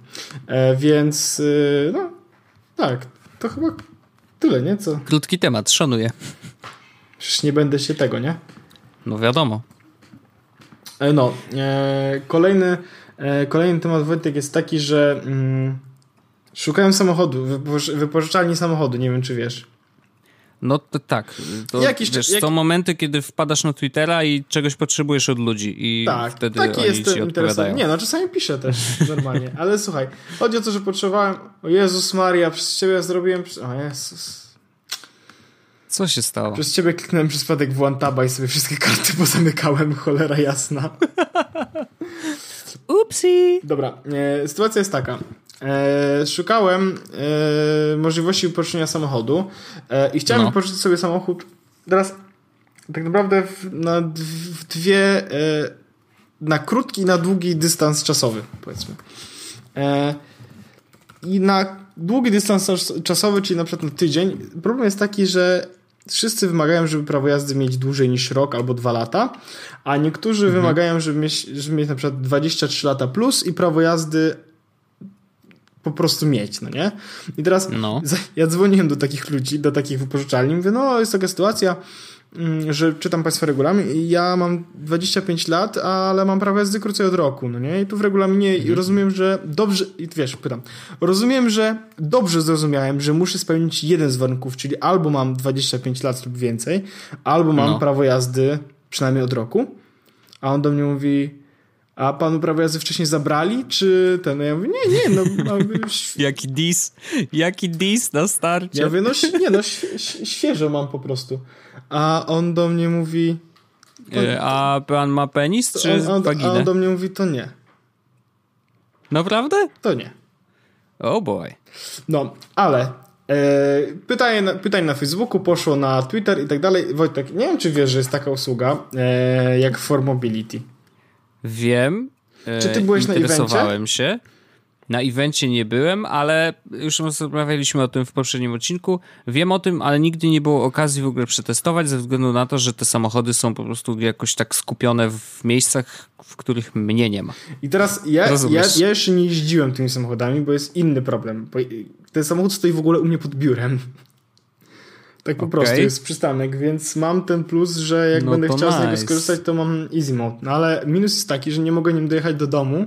E, więc, y, no, tak, to chyba tyle, nie? Co? Krótki temat, szanuję. Przecież nie będę się tego, nie? No wiadomo. E, No, e, kolejny, e, kolejny temat Wojtek jest taki, że mm, szukałem samochodu, wypoż- wypożyczalni samochodu, nie wiem czy wiesz. No to tak. To, Jakiś- wiesz, jak- Są momenty, kiedy wpadasz na Twittera i czegoś potrzebujesz od ludzi i Tak, wtedy taki oni jest ci odpowiadają. Nie, no czasami piszę też normalnie, ale słuchaj, chodzi o to, że potrzebowałem, o Jezus Maria, przez ciebie zrobiłem, o Jezus, Co się stało? przez ciebie kliknąłem przez przypadek w OneTaba i sobie wszystkie karty pozamykałem, cholera jasna. Upsi! Dobra, e, sytuacja jest taka. E, szukałem e, możliwości wypożyczenia samochodu e, i chciałem No. wypożyczyć sobie samochód teraz tak naprawdę w, na w dwie e, na krótki i na długi dystans czasowy powiedzmy. E, I na długi dystans czas- czasowy, czyli na przykład na tydzień, problem jest taki, że wszyscy wymagają, żeby prawo jazdy mieć dłużej niż rok albo dwa lata, a niektórzy Mhm. wymagają, żeby mieć, żeby mieć na przykład 23 lata plus i prawo jazdy po prostu mieć, no nie? I teraz No. ja dzwoniłem do takich ludzi, do takich wypożyczalni, mówię, no jest taka sytuacja, mm, że czytam Państwa regulamin i ja mam 25 lat, ale mam prawo jazdy krócej od roku, no nie? I tu w regulaminie Mhm. rozumiem, że dobrze, i wiesz, pytam, rozumiem, że dobrze zrozumiałem, że muszę spełnić jeden z warunków, czyli albo mam 25 lat lub więcej, albo mam No. prawo jazdy przynajmniej od roku, a on do mnie mówi, a panu prawo jazdy wcześniej zabrali, czy ten? Ja mówię, nie, nie, no mam już Jaki dis, jaki dis na starcie. ja mówię, no nie, no świeżo mam po prostu. A on do mnie mówi... E, A pan ma penis czy on, on, a on do mnie mówi, to nie, Naprawdę? to nie. Oh boy. No, ale e, pytanie, na, pytanie na Facebooku poszło na Twitter i tak dalej. Wojtek, nie wiem, czy wiesz, że jest taka usługa e, jak For Mobility. Wiem. Czy ty byłeś na Interesowałem się. Na evencie nie byłem, ale już rozmawialiśmy o tym w poprzednim odcinku. Wiem o tym, ale nigdy nie było okazji w ogóle przetestować, ze względu na to, że te samochody są po prostu jakoś tak skupione w miejscach, w których mnie nie ma. I teraz ja, ja, ja jeszcze nie jeździłem tymi samochodami, bo jest inny problem. Ten samochód stoi w ogóle u mnie pod biurem. Tak po Okej. prostu jest przystanek, więc mam ten plus, że jak No będę chciał z niego nice. skorzystać, to mam easy mode. No ale minus jest taki, że nie mogę nim dojechać do domu,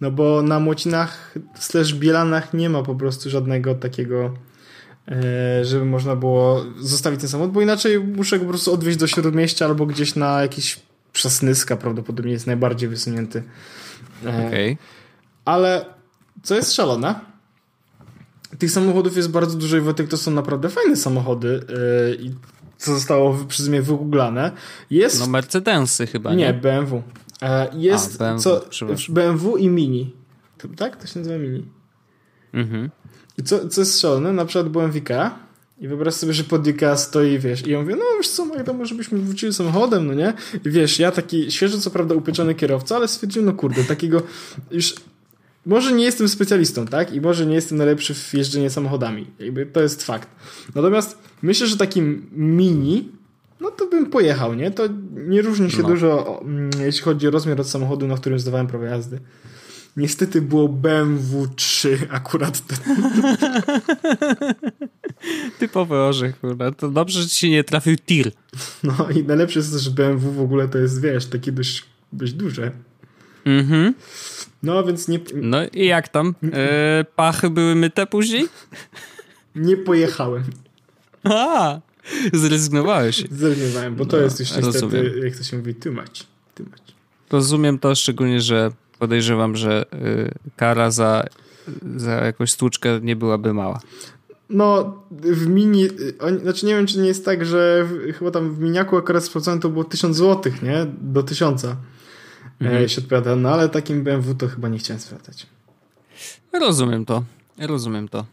no bo na Młocinach slash Bielanach nie ma po prostu żadnego takiego, e, żeby można było zostawić ten samochód, bo inaczej muszę go po prostu odwieźć do śródmieścia albo gdzieś na jakiś Przasnyska prawdopodobnie jest najbardziej wysunięty. E, Okej. ale co jest szalone, tych samochodów jest bardzo dużo i Wojtek to są naprawdę fajne samochody yy, i co zostało przez mnie wygooglane. Jest... No Mercedesy chyba, nie? nie, BMW. E, jest A, BMW, co. BMW i Mini. Tak? To się nazywa Mini. Mhm. I co, co jest szalone, na przykład byłem w Ikea i wyobraź sobie, że pod Ikea stoi, wiesz, i ja mówię, no wiesz co, Magda, może byśmy wrócili samochodem, no nie? I wiesz, ja taki świeżo co prawda upieczony kierowca, ale stwierdziłem, no kurde, takiego już... Może nie jestem specjalistą, tak? I może nie jestem najlepszy w jeżdżeniu samochodami. Jakby to jest fakt. Natomiast myślę, że takim mini, no to bym pojechał, nie? To nie różni się No. dużo, mm, jeśli chodzi o rozmiar od samochodu, na którym zdawałem prawo jazdy. Niestety było BMW 3 akurat. Typowy orzech, kurwa. To dobrze, że ci się nie trafił tir. No i najlepsze jest że BMW w ogóle to jest, wiesz, takie dość, dość duże. Mhm. No więc nie, No i jak tam? E, pachy były myte później? nie pojechałem. A, zrezygnowałeś. Zrezygnowałem, bo to jest już niestety, rozumiem. jak to się mówi. Too much. Rozumiem to, szczególnie, że podejrzewam, że y, kara za, za jakąś stłuczkę nie byłaby mała. No, w mini, oni, znaczy nie wiem, czy nie jest tak, że w, chyba tam w miniaku akurat sprawdzałem to było 1000 zł, nie? Do 1000 Mhm. e, się odpowiada, no ale takim BMW to chyba nie chciałem sprawdzać. Rozumiem to. Rozumiem to.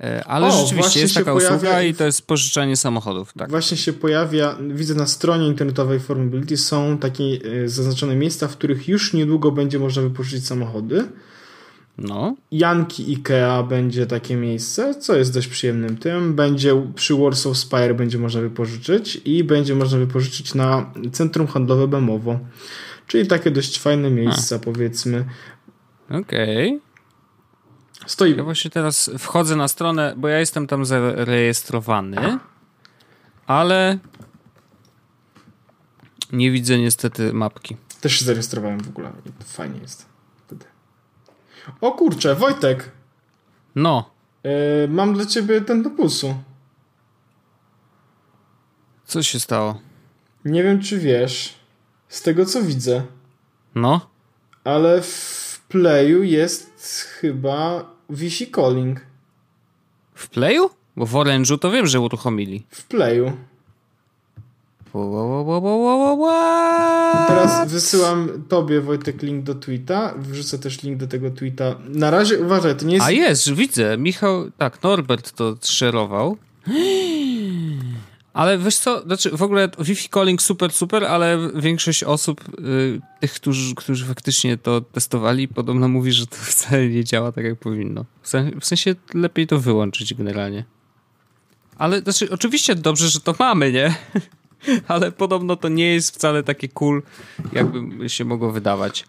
E, Ale O, rzeczywiście właśnie jest taka pojawia- usługa i to jest pożyczanie samochodów, tak. Właśnie się pojawia, widzę na stronie internetowej Formability są takie e, zaznaczone miejsca, w których już niedługo będzie można wypożyczyć samochody. No. Janki Ikea będzie takie miejsce, co jest dość przyjemnym tym. Będzie przy Warsaw Spire będzie można wypożyczyć i będzie można wypożyczyć na centrum handlowe Bemowo. Czyli takie dość fajne miejsca, powiedzmy. Okej. Stoi. Ja właśnie teraz wchodzę na stronę, bo ja jestem tam zarejestrowany, ale nie widzę niestety mapki. Też się zarejestrowałem w ogóle. Fajnie jest. Wtedy. O kurczę, Wojtek. No, Yy, mam dla ciebie ten do pulsu. co się stało? Nie wiem, czy wiesz, z tego co widzę, No, ale w Playu jest chyba Wi-Fi calling. w Playu? Bo w Orange'u to wiem, że uruchomili. W Playu. Ła. Teraz wysyłam tobie, Wojtek, link do tweeta. Wrzucę też link do tego tweeta. Na razie uważaj, to nie jest. A jest, widzę. Michał, tak, Norbert to szerował. Ale wiesz co, znaczy w ogóle Wi-Fi calling super, super, ale większość osób, y, tych, którzy, którzy faktycznie to testowali, podobno mówi, że to wcale nie działa tak, jak powinno. W sen- w sensie lepiej to wyłączyć generalnie. Ale znaczy, oczywiście dobrze, że to mamy, nie? Ale podobno to nie jest wcale takie cool, jakby się mogło wydawać.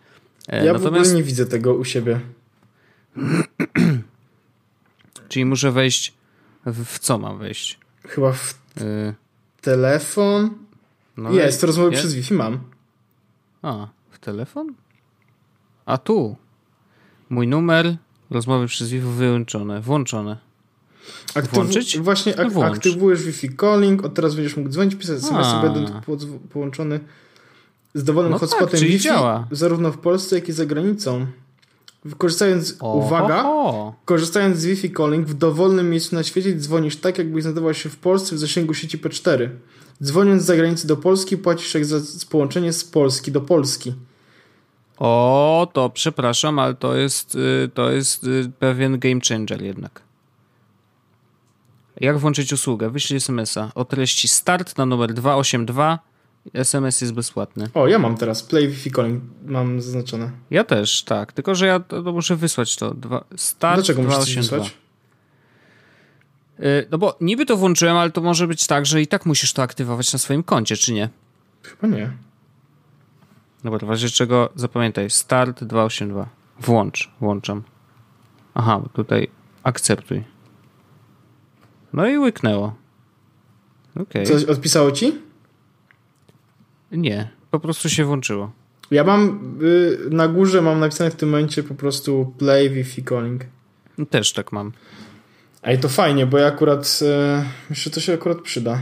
E, ja w ogóle nie widzę tego u siebie. Czyli muszę wejść. W, w co mam wejść? Chyba w Yy, telefon. no jest, rozmowy nie? przez Wi-Fi mam. A, w telefon? A tu. Mój numer, rozmowy przez Wi-Fi wyłączone, włączone. Włączyć? Właśnie No ak- włącz. aktywujesz Wi-Fi calling, od teraz będziesz mógł dzwonić, pisać SMS, będąc po- połączony z dowolnym No tak, hotspotem czyli Wi-Fi, działa. zarówno w Polsce, jak i za granicą. Korzystając, O, uwaga, ho, ho. korzystając z Wi-Fi calling w dowolnym miejscu na świecie dzwonisz tak, jakbyś znajdował się w Polsce w zasięgu sieci P4. Dzwoniąc z zagranicy do Polski, płacisz jak za połączenie z Polski do Polski. O, to przepraszam, ale to jest, y, to jest y, pewien game changer jednak. Jak włączyć usługę? Wyślij SMS-a o treści start na numer 282. SMS jest bezpłatny. O, ja mam teraz Play Wi-Fi calling, mam zaznaczone. Ja też, tak. Tylko, że ja to, to muszę wysłać to. Dwa, start Dlaczego muszę coś 282. wysłać? Y, No bo niby to włączyłem, ale to może być tak, że i tak musisz to aktywować na swoim koncie, czy nie? Chyba nie. Dobra, w razie czego zapamiętaj. Start 282. Włącz. Włączam. Aha, tutaj akceptuj. No i łyknęło. Okej. Coś odpisało ci? Nie, po prostu się włączyło. Ja mam y, na górze mam napisane w tym momencie po prostu play Wi-Fi calling. No, Też tak mam. Ej, to fajnie, bo ja akurat y, myślę, że to się akurat przyda.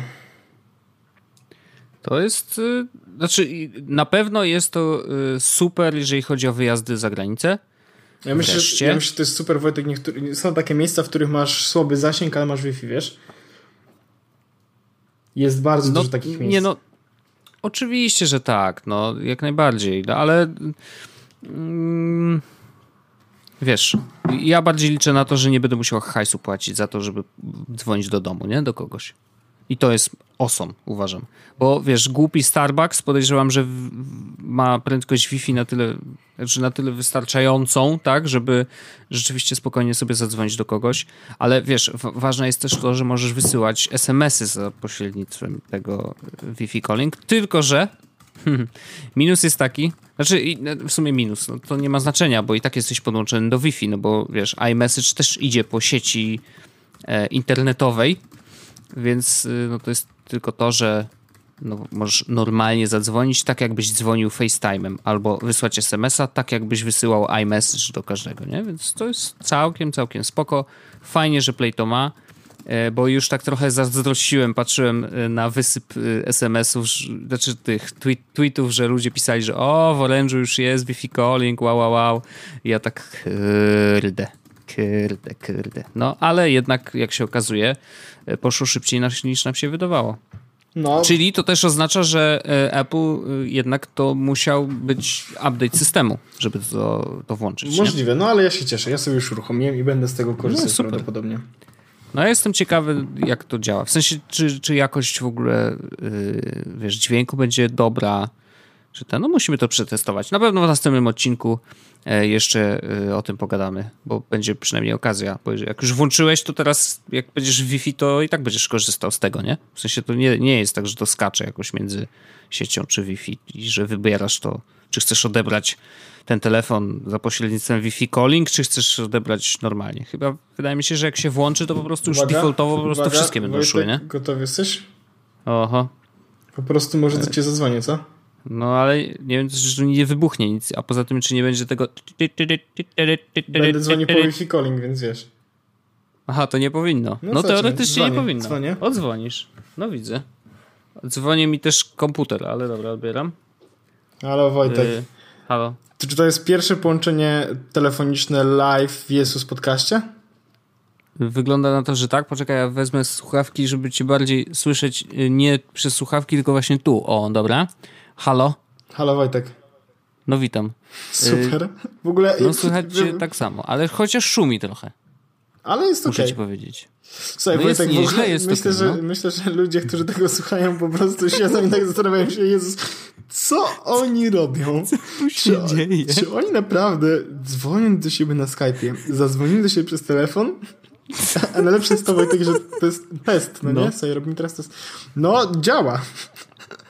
To jest, y, znaczy na pewno jest to y, super, jeżeli chodzi o wyjazdy za granicę. Ja myślę, Wreszcie. ja myślę, że to jest super, Wojtek. Niektóry, są takie miejsca, w których masz słaby zasięg, ale masz Wi-Fi, wiesz? Jest bardzo dużo takich miejsc. Nie no, oczywiście, że tak, no jak najbardziej, no, ale mm, wiesz, ja bardziej liczę na to, że nie będę musiał hajsu płacić za to, żeby dzwonić do domu, nie? Do kogoś. I to jest awesome, uważam. Bo wiesz, głupi Starbucks podejrzewam, że ma prędkość Wi-Fi na tyle, znaczy na tyle wystarczającą, tak, żeby rzeczywiście spokojnie sobie zadzwonić do kogoś. Ale wiesz, ważne jest też to, że możesz wysyłać SMS-y za pośrednictwem tego Wi-Fi calling, tylko że minus jest taki, znaczy no, w sumie minus, no, to nie ma znaczenia, bo i tak jesteś podłączony do Wi-Fi, no bo wiesz, iMessage też idzie po sieci e, internetowej, więc y, no to jest tylko to, że no, możesz normalnie zadzwonić, tak jakbyś dzwonił FaceTime'em, albo wysłać SMS-a, tak jakbyś wysyłał iMessage do każdego, nie? Więc to jest całkiem, całkiem spoko. Fajnie, że Play to ma, e, bo już tak trochę zazdrościłem, patrzyłem e, na wysyp e, SMS-ów, znaczy tych tweet, tweetów, że ludzie pisali, że o, w Orange'u już jest Wi-Fi calling, wow, wow, wow. Ja tak, kurde, kurde, kurde. No, ale jednak, jak się okazuje, poszło szybciej niż nam się wydawało. No. Czyli to też oznacza, że e, Apple e, jednak to musiał być update systemu, żeby to, to włączyć. Możliwe, nie? no ale ja się cieszę. Ja sobie już uruchomiłem i będę z tego korzystać no, prawdopodobnie. No ja jestem ciekawy, jak to działa. W sensie, czy, czy jakość w ogóle, yy, wiesz, dźwięku będzie dobra, czy ten, no musimy to przetestować. Na pewno w następnym odcinku E, jeszcze e, o tym pogadamy, bo będzie przynajmniej okazja. Bo jak już włączyłeś, to teraz jak będziesz w Wi-Fi, to i tak będziesz korzystał z tego, nie? W sensie to nie, nie jest tak, że to skacze jakoś między siecią czy Wi-Fi i że wybierasz to, czy chcesz odebrać ten telefon za pośrednictwem Wi-Fi calling, czy chcesz odebrać normalnie. Chyba wydaje mi się, że jak się włączy, to po prostu już uwaga, defaultowo po prostu uwaga, wszystkie będą szły, nie? Gotowy jesteś? Oho. Po prostu może do cię zadzwonię, co? No ale nie wiem, czy nie wybuchnie nic, a poza tym, czy nie będzie tego... Będę dzwonił po Wi-Fi calling, więc wiesz. Aha, to nie powinno. No, no teoretycznie dzwonię. nie powinno. Dzwonię. Odzwonisz. No widzę. Dzwonię mi też komputer, ale dobra, odbieram. Halo Wojtek. Yy, halo. Czy to jest pierwsze połączenie telefoniczne live w Jesus podcaście? Wygląda na to, że tak. Poczekaj, ja wezmę słuchawki, żeby cię bardziej słyszeć nie przez słuchawki, tylko właśnie tu. O, dobra. Halo? Halo Wojtek. No witam. Super. W ogóle... No słychać cię tak samo, ale chociaż szumi trochę. Ale jest Muszę okay. ci powiedzieć. Słuchaj, no Wojtek, jest nieźle, jest myślę, okay, że, no. myślę, że ludzie, którzy tego słuchają, po prostu siedzą i tak zastanawiają się, Jezus, co oni robią? Co tu się czy, dzieje? Czy oni naprawdę dzwonią do siebie na Skype'ie, zadzwonili do siebie przez telefon a najlepsze jest to, Wojtek, że to jest test, no, no. nie? Sobie robimy teraz test. No, działa.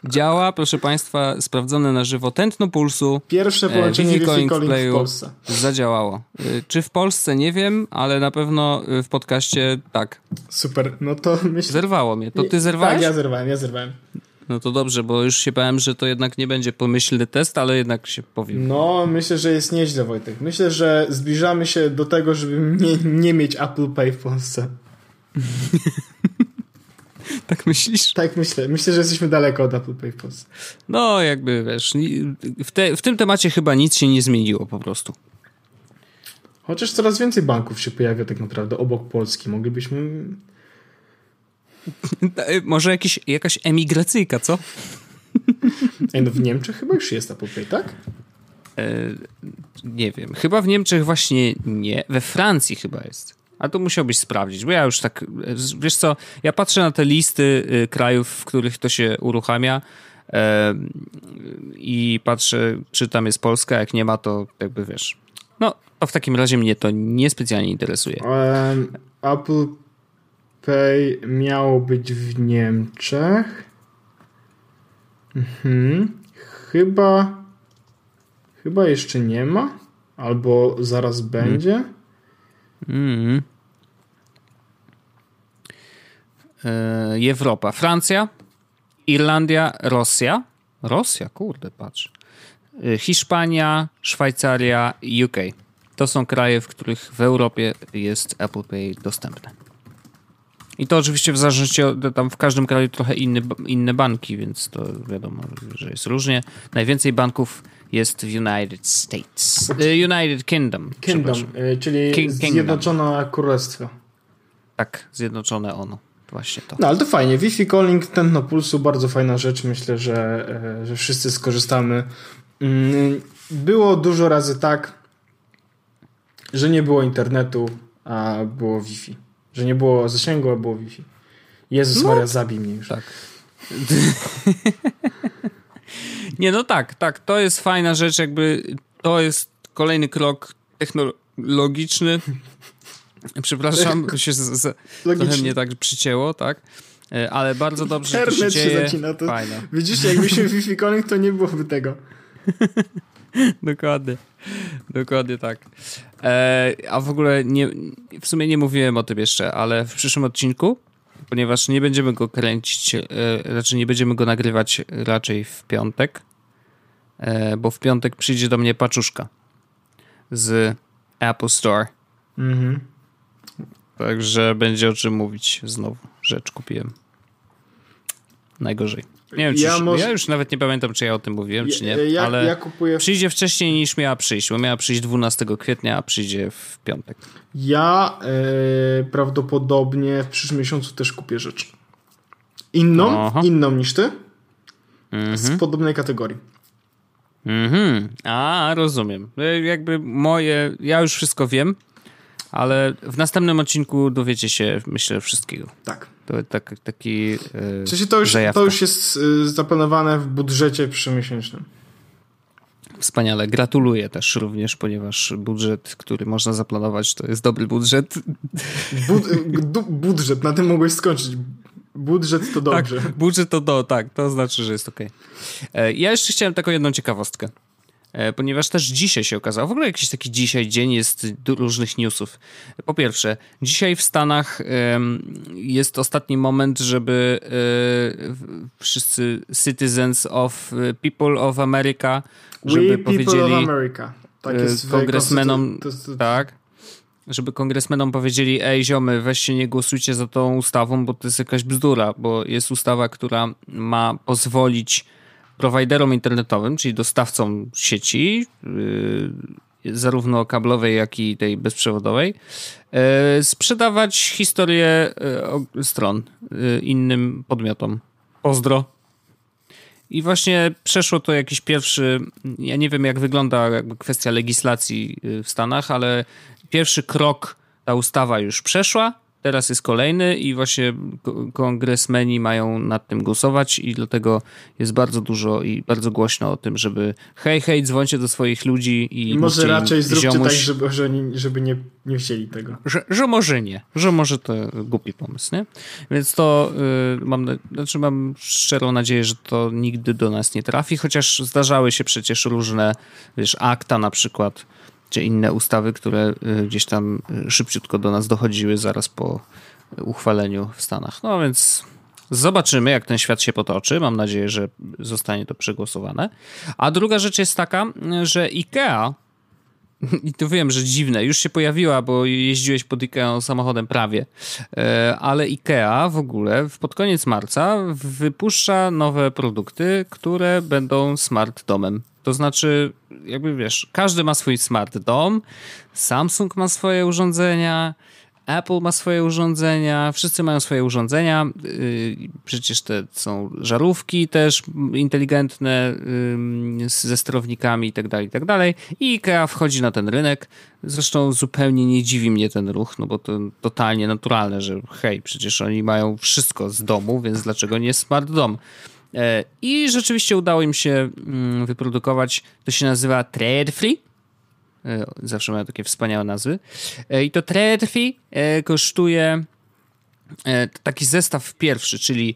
Działa, proszę Państwa, sprawdzone na żywo tętno pulsu. Pierwsze e, połączenie Wi-Fi calling, calling w Polsce. Zadziałało. E, czy w Polsce nie wiem, ale na pewno w podcaście tak. Super, no to myślę... Zerwało mnie. To ty zerwałeś? Tak, ja zerwałem, ja zerwałem. No to dobrze, bo już się bałem, że to jednak nie będzie pomyślny test, ale jednak się powiem. No, myślę, że jest nieźle, Wojtek. Myślę, że zbliżamy się do tego, żeby nie, nie mieć Apple Pay w Polsce. tak myślisz? Tak myślę. Myślę, że jesteśmy daleko od Apple Pay w Polsce. No, jakby wiesz, w, te, w tym temacie chyba nic się nie zmieniło po prostu. Chociaż coraz więcej banków się pojawia tak naprawdę obok Polski. Moglibyśmy Może jakiś, jakaś emigracyjka, co? Ej, no w Niemczech chyba już jest Apple Pay, tak? E, nie wiem. Chyba w Niemczech właśnie nie. We Francji chyba jest. A to musiałbyś sprawdzić, bo ja już tak, wiesz co, ja patrzę na te listy y, krajów, w których to się uruchamia i patrzę, czy tam jest Polska, jak nie ma, to jakby wiesz. No, to w takim razie mnie to niespecjalnie interesuje. Um, Apple Pay miało być w Niemczech. Mhm. Chyba chyba jeszcze nie ma. Albo zaraz będzie. Mm. E, Europa. Francja, Irlandia, Rosja. Rosja, kurde, patrz. E, Hiszpania, Szwajcaria, UK. To są kraje, w których w Europie jest Apple Pay dostępne. I to oczywiście w zależności od, tam w każdym kraju trochę inny, inne banki, więc to wiadomo, że jest różnie. Najwięcej banków jest w United States. Y, United Kingdom. Kingdom, czyli King, Zjednoczone Królestwo. Tak, Zjednoczone ono. Właśnie to. No ale to fajnie. Wi-Fi calling, tętno pulsu, bardzo fajna rzecz. Myślę, że, e, że wszyscy skorzystamy. Mm, było dużo razy tak, że nie było internetu, a było Wi-Fi. Że nie było zasięgu, a było Wi-Fi. Jezus no, Maria, zabij mnie już. Tak. nie, no tak, tak. To jest fajna rzecz, jakby to jest kolejny krok technologiczny. Przepraszam, się z, z, trochę mnie tak przycięło, tak? E, ale bardzo dobrze Internet to się dzieje. Się zacina, to Fajne. Widzisz, jakbyśmy Wi-Fi calling, to nie byłoby tego. Dokładnie. Dokładnie tak. E, a w ogóle nie, w sumie nie mówiłem o tym jeszcze, ale w przyszłym odcinku ponieważ nie będziemy go kręcić, e, raczej nie będziemy go nagrywać raczej w piątek, e, bo w piątek przyjdzie do mnie paczuszka z Apple Store. Mhm. Także będzie o czym mówić znowu. Rzecz kupiłem. Najgorzej. Nie wiem, czy ja, już, może... ja już nawet nie pamiętam, czy ja o tym mówiłem, ja, czy nie, ja, ale ja kupuję... przyjdzie wcześniej niż miała przyjść, bo miała przyjść 12 kwietnia, a przyjdzie w piątek. Ja e, prawdopodobnie w przyszłym miesiącu też kupię rzecz. Inną, Aha. inną niż ty, mhm. z podobnej kategorii. Mhm. A, rozumiem. E, jakby moje, ja już wszystko wiem, ale w następnym odcinku dowiecie się, myślę, wszystkiego. Tak. To tak, taki. Yy, w sensie to już, to już jest yy, zaplanowane w budżecie przymiesięcznym. Wspaniale. Gratuluję też również, ponieważ budżet, który można zaplanować, to jest dobry budżet. Bud budżet, na tym mogłeś skończyć. Budżet to tak, dobrze. Tak, budżet to do, tak, to znaczy, że jest ok. E, ja jeszcze chciałem taką jedną ciekawostkę. E, ponieważ też dzisiaj się okazało, w ogóle jakiś taki dzisiaj dzień jest różnych newsów. Po pierwsze, dzisiaj w Stanach jest ostatni moment, żeby e, wszyscy citizens of e, people of America, żeby We powiedzieli of America. Tak jest kongresmenom, tak, żeby kongresmenom powiedzieli, ej ziomy, weźcie nie głosujcie za tą ustawą, bo to jest jakaś bzdura, bo jest ustawa, która ma pozwolić prowajderom internetowym, czyli dostawcom sieci, yy, zarówno kablowej, jak i tej bezprzewodowej, yy, sprzedawać historię yy, stron innym podmiotom. Pozdro. I właśnie przeszło to jakiś pierwszy, ja nie wiem jak wygląda kwestia legislacji w Stanach, ale pierwszy krok ta ustawa już przeszła Teraz jest kolejny i właśnie kongresmeni mają nad tym głosować i dlatego jest bardzo dużo i bardzo głośno o tym, żeby hej, hej, dzwońcie do swoich ludzi i... I może raczej zróbcie ziomuś, tak, żeby, żeby nie, nie chcieli tego. Że, że może nie, że może to głupi pomysł, nie? Więc to yy, mam, znaczy mam szczerą nadzieję, że to nigdy do nas nie trafi, chociaż zdarzały się przecież różne, wiesz, akta na przykład, czy inne ustawy, które y, gdzieś tam y, szybciutko do nas dochodziły zaraz po uchwaleniu w Stanach. No więc zobaczymy, jak ten świat się potoczy. Mam nadzieję, że zostanie to przegłosowane. A druga rzecz jest taka, że IKEA i to wiem, że dziwne, już się pojawiła, bo jeździłeś pod IKEA samochodem prawie, e, ale IKEA w ogóle pod koniec marca wypuszcza nowe produkty, które będą smart domem. To znaczy, jakby wiesz, każdy ma swój smart dom, Samsung ma swoje urządzenia, Apple ma swoje urządzenia, wszyscy mają swoje urządzenia. Y, przecież te są żarówki też inteligentne ze sterownikami i tak dalej, i tak. I IKEA wchodzi na ten rynek. Zresztą zupełnie nie dziwi mnie ten ruch, no bo to totalnie naturalne, że hej, przecież oni mają wszystko z domu, więc dlaczego nie smart dom? E, I rzeczywiście udało im się mm, wyprodukować, to się nazywa Trade. E, zawsze mają takie wspaniałe nazwy. E, I to Trade kosztuje taki zestaw pierwszy, czyli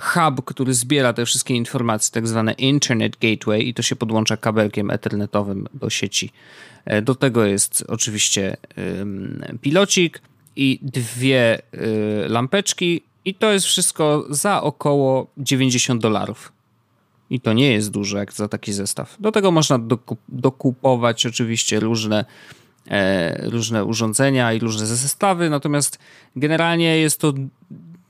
hub, który zbiera te wszystkie informacje, tak zwane Internet Gateway i to się podłącza kabelkiem ethernetowym do sieci. Do tego jest oczywiście pilocik i dwie lampeczki i to jest wszystko za około 90 dolarów. I to nie jest dużo jak za taki zestaw. Do tego można dokup dokupować oczywiście różne, e, różne urządzenia i różne zestawy, natomiast generalnie jest to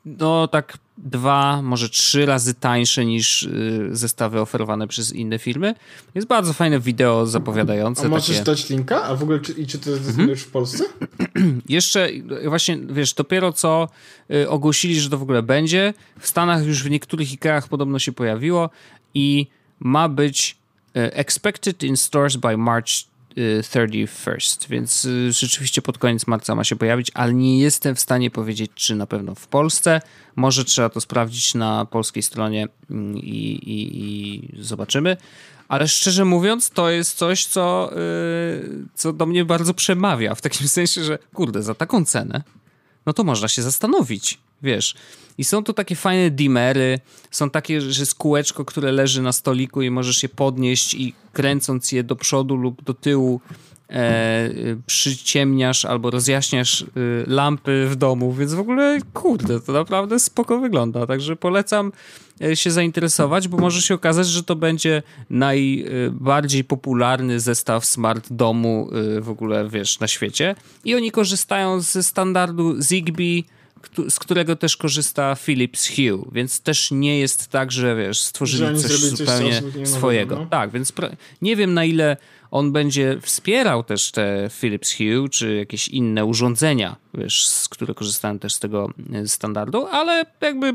no tak dwa, może trzy razy tańsze niż y, zestawy oferowane przez inne firmy. Jest bardzo fajne wideo zapowiadające. A możesz takie... dać linka? A w ogóle czy, i czy to jest mhm. już w Polsce? Jeszcze właśnie, wiesz, dopiero co y, ogłosili, że to w ogóle będzie. W Stanach już w niektórych Ikeach podobno się pojawiło i ma być y, expected in stores by March 31st, więc y, rzeczywiście pod koniec marca ma się pojawić, ale nie jestem w stanie powiedzieć, czy na pewno w Polsce. Może trzeba to sprawdzić na polskiej stronie mm, i, i, i zobaczymy. Ale szczerze mówiąc, to jest coś, co, yy, co do mnie bardzo przemawia. W takim sensie, że kurde, za taką cenę, no to można się zastanowić wiesz. I są tu takie fajne dimery, są takie, że jest kółeczko, które leży na stoliku i możesz je podnieść i kręcąc je do przodu lub do tyłu e, przyciemniasz albo rozjaśniasz e, lampy w domu, więc w ogóle kurde, to naprawdę spoko wygląda, także polecam e, się zainteresować, bo może się okazać, że to będzie najbardziej popularny zestaw smart domu e, w ogóle, wiesz, na świecie. I oni korzystają ze standardu Zigbee z którego też korzysta Philips Hue, więc też nie jest tak, że wiesz, stworzyli Że coś coś zupełnie nowego, swojego. no. Tak, więc nie wiem na ile on będzie wspierał też te Philips Hue, czy jakieś inne urządzenia, wiesz, z które korzystają też z tego e, standardu, ale jakby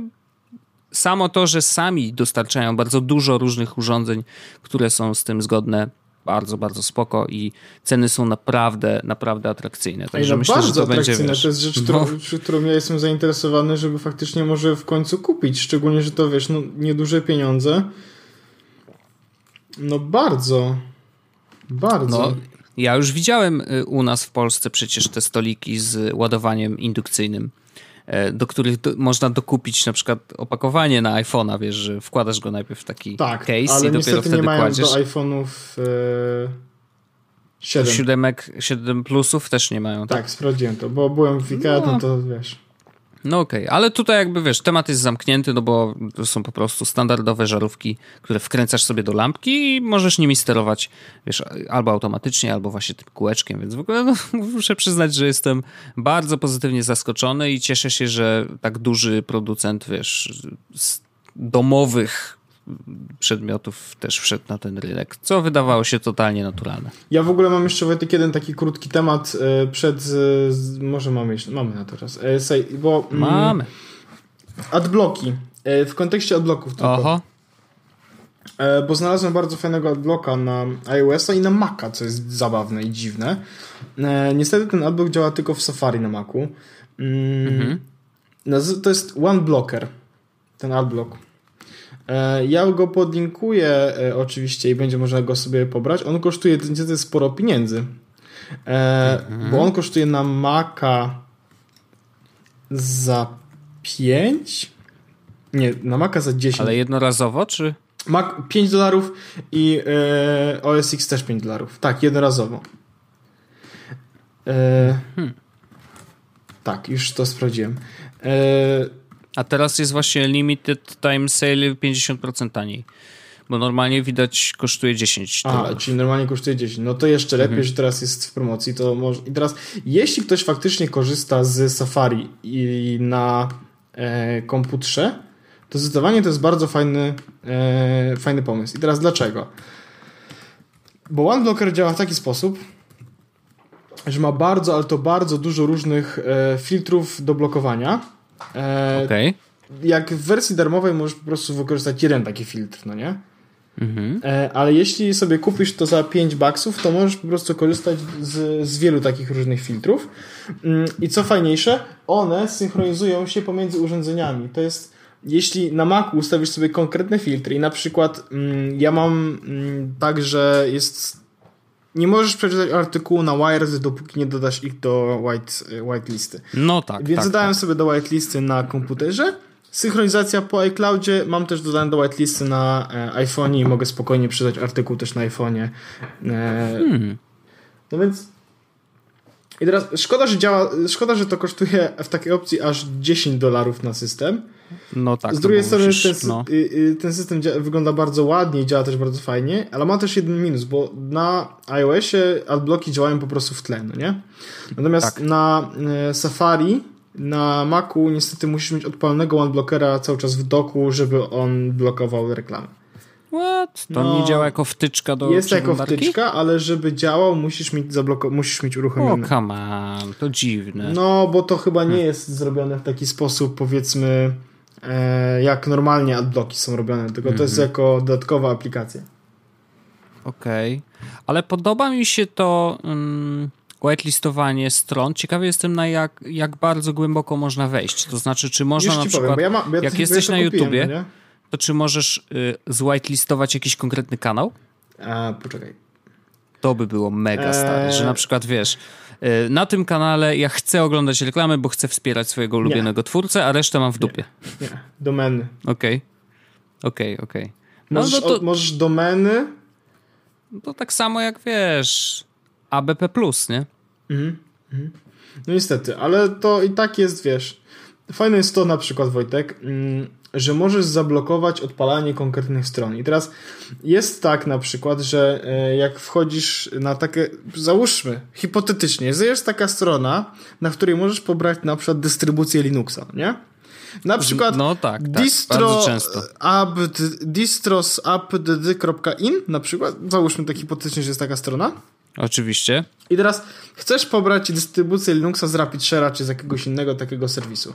samo to, że sami dostarczają bardzo dużo różnych urządzeń, które są z tym zgodne, bardzo, bardzo spoko i ceny są naprawdę, naprawdę atrakcyjne. Także no myślę, bardzo że to będzie, atrakcyjne. wiesz, to jest rzecz, no, którą, przy którą ja jestem zainteresowany, żeby faktycznie może w końcu kupić. Szczególnie, że to wiesz, no nieduże pieniądze. No bardzo. Bardzo. No, ja już widziałem y, u nas w Polsce przecież te stoliki z ładowaniem indukcyjnym, do których do, można dokupić na przykład opakowanie na iPhone'a, wiesz, że wkładasz go najpierw w taki tak, case ale i dopiero wtedy nie mają kładziesz. do iPhone'ów e, 7. Siódemek, 7 plusów też nie mają, tak? Tak, sprawdziłem to, bo byłem w Ikea, no, No. to wiesz. No okej, ale tutaj jakby wiesz, temat jest zamknięty, no bo to są po prostu standardowe żarówki, które wkręcasz sobie do lampki i możesz nimi sterować, wiesz, albo automatycznie, albo właśnie tym kółeczkiem, więc w ogóle no, muszę przyznać, że jestem bardzo pozytywnie zaskoczony i cieszę się, że tak duży producent, wiesz, z domowych przedmiotów też wszedł na ten rynek, co wydawało się totalnie naturalne. Ja w ogóle mam jeszcze Wojtek jeden taki krótki temat e, przed, e, może mamy jeszcze, mamy na to czas, e, bo mm, Mamy. adblocki, e, w kontekście adblocków tylko, Oho, bo znalazłem bardzo fajnego adblocka na iOS-a i na Maca, co jest zabawne i dziwne. Niestety ten adblock działa tylko w Safari na Macu. Mm, naz- To jest One Blocker, ten adblock. E, Ja go podlinkuję e, oczywiście i będzie można go sobie pobrać. On kosztuje niestety sporo pieniędzy. E, Bo on kosztuje na Maca za 5? Nie, na Maca za 10. ale jednorazowo, czy? Mac 5 dolarów i e, OS X też 5 dolarów. Tak, jednorazowo. E, Tak, już to sprawdziłem. E, A teraz jest właśnie limited time sale 50% taniej. Bo normalnie widać kosztuje 10 Aha, dolarów. czyli normalnie kosztuje 10. No to jeszcze lepiej, Mhm. że teraz jest w promocji. To może... I teraz, jeśli ktoś faktycznie korzysta z Safari i na e, komputerze, to zdecydowanie to jest bardzo fajny, e, fajny pomysł. I teraz dlaczego? Bo OneBlocker działa w taki sposób, że ma bardzo, ale to bardzo dużo różnych e, filtrów do blokowania. E, Okej. Jak w wersji darmowej możesz po prostu wykorzystać jeden taki filtr, no nie? Mhm. E, ale jeśli sobie kupisz to za 5 baksów, to możesz po prostu korzystać z, z wielu takich różnych filtrów. Mm, I co fajniejsze, one synchronizują się pomiędzy urządzeniami. To jest, jeśli na Macu ustawisz sobie konkretne filtry i na przykład mm, ja mam mm, tak, że jest nie możesz przeczytać artykułu na Wired, dopóki nie dodasz ich do white, white listy. No tak, Więc tak, dodałem tak. sobie do whitelisty na komputerze. Synchronizacja po iCloudzie. Mam też dodane do whitelisty na e, iPhone i mogę spokojnie przeczytać artykuł też na iPhone'ie. E, Hmm. No więc. I teraz szkoda, że działa. Szkoda, że to kosztuje w takiej opcji aż 10 dolarów na system. No tak. Z no drugiej bo strony musisz- ten, no. y, y, ten system wygląda bardzo ładnie i działa też bardzo fajnie, ale ma też jeden minus, bo na iOSie adblocki działają po prostu w tle, no nie? Natomiast Tak. na e, Safari, na Macu niestety musisz mieć odpalonego OneBlockera cały czas w doku, żeby on blokował reklamy. What? To No. nie działa jako wtyczka do Jest jako wtyczka, ale żeby działał, musisz mieć, zabloko- musisz mieć O, uruchomiony. come on, to dziwne. No, bo to chyba nie jest zrobione w taki sposób, powiedzmy, jak normalnie adblocki są robione, tylko to Mhm. jest jako dodatkowa aplikacja. Okej. Ale podoba mi się to um, whitelistowanie stron. Ciekawy jestem na jak, jak bardzo głęboko można wejść. To znaczy, czy można Już na przykład, powiem, ja, ma, ja jak to, jesteś ja na kupiłem, YouTubie, no nie? to czy możesz y, zwhitelistować jakiś konkretny kanał? A, poczekaj. To by było mega stare, Eee. że na przykład wiesz, na tym kanale ja chcę oglądać reklamy, bo chcę wspierać swojego ulubionego twórcę, a resztę mam w dupie. Nie, domeny. Okej. Okej, okej. No, Możesz, no to, możesz domeny, to tak samo jak wiesz. ABP+, nie? Mhm. Mhm. No niestety, ale to i tak jest, wiesz... Fajne jest to na przykład, Wojtek, mm, że możesz zablokować odpalanie konkretnych stron. I teraz jest tak na przykład, że e, jak wchodzisz na takie, załóżmy, hipotetycznie, jest taka strona, na której możesz pobrać na przykład dystrybucję Linuxa, nie? Na przykład no tak, tak distro. Apt, distrosappd.in na przykład, załóżmy tak hipotetycznie, że jest taka strona. Oczywiście. I teraz chcesz pobrać dystrybucję Linuxa z RapidShare'a czy z jakiegoś innego takiego serwisu.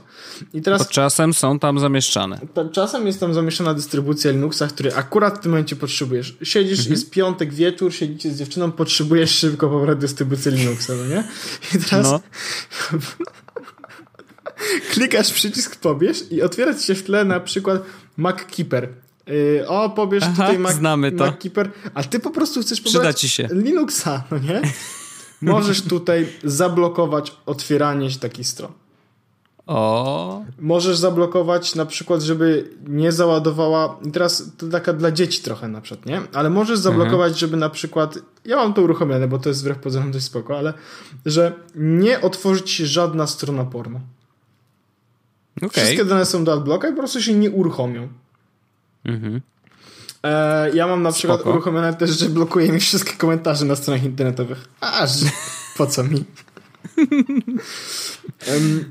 I teraz... Bo czasem są tam zamieszczane. Czasem jest tam zamieszczona dystrybucja Linuxa, której akurat w tym momencie potrzebujesz. Siedzisz, mhm. jest piątek wieczór, siedzicie z dziewczyną, potrzebujesz szybko pobrać dystrybucję Linuxa, no nie? I teraz... No. klikasz przycisk pobierz i otwiera ci się w tle na przykład MacKeeper. Yy, o, pobierz Aha, tutaj Mac, znamy to. MacKeeper, a ty po prostu chcesz pobrać ci się. Linuxa, no nie? Możesz tutaj zablokować otwieranie takich stron. O. Możesz zablokować na przykład, żeby nie załadowała. Teraz to taka dla dzieci trochę na przykład, nie? Ale możesz zablokować, mhm. żeby na przykład. Ja mam to uruchomione, bo to jest wbrew pozorom dość spoko, ale że nie otworzyć się żadna strona porno. Okay. Wszystkie dane są do adblocka i po prostu się nie uruchomią. Mhm. E, ja mam na przykład Spoko. uruchomione też, że blokuje mi wszystkie komentarze na stronach internetowych. Aż po co mi?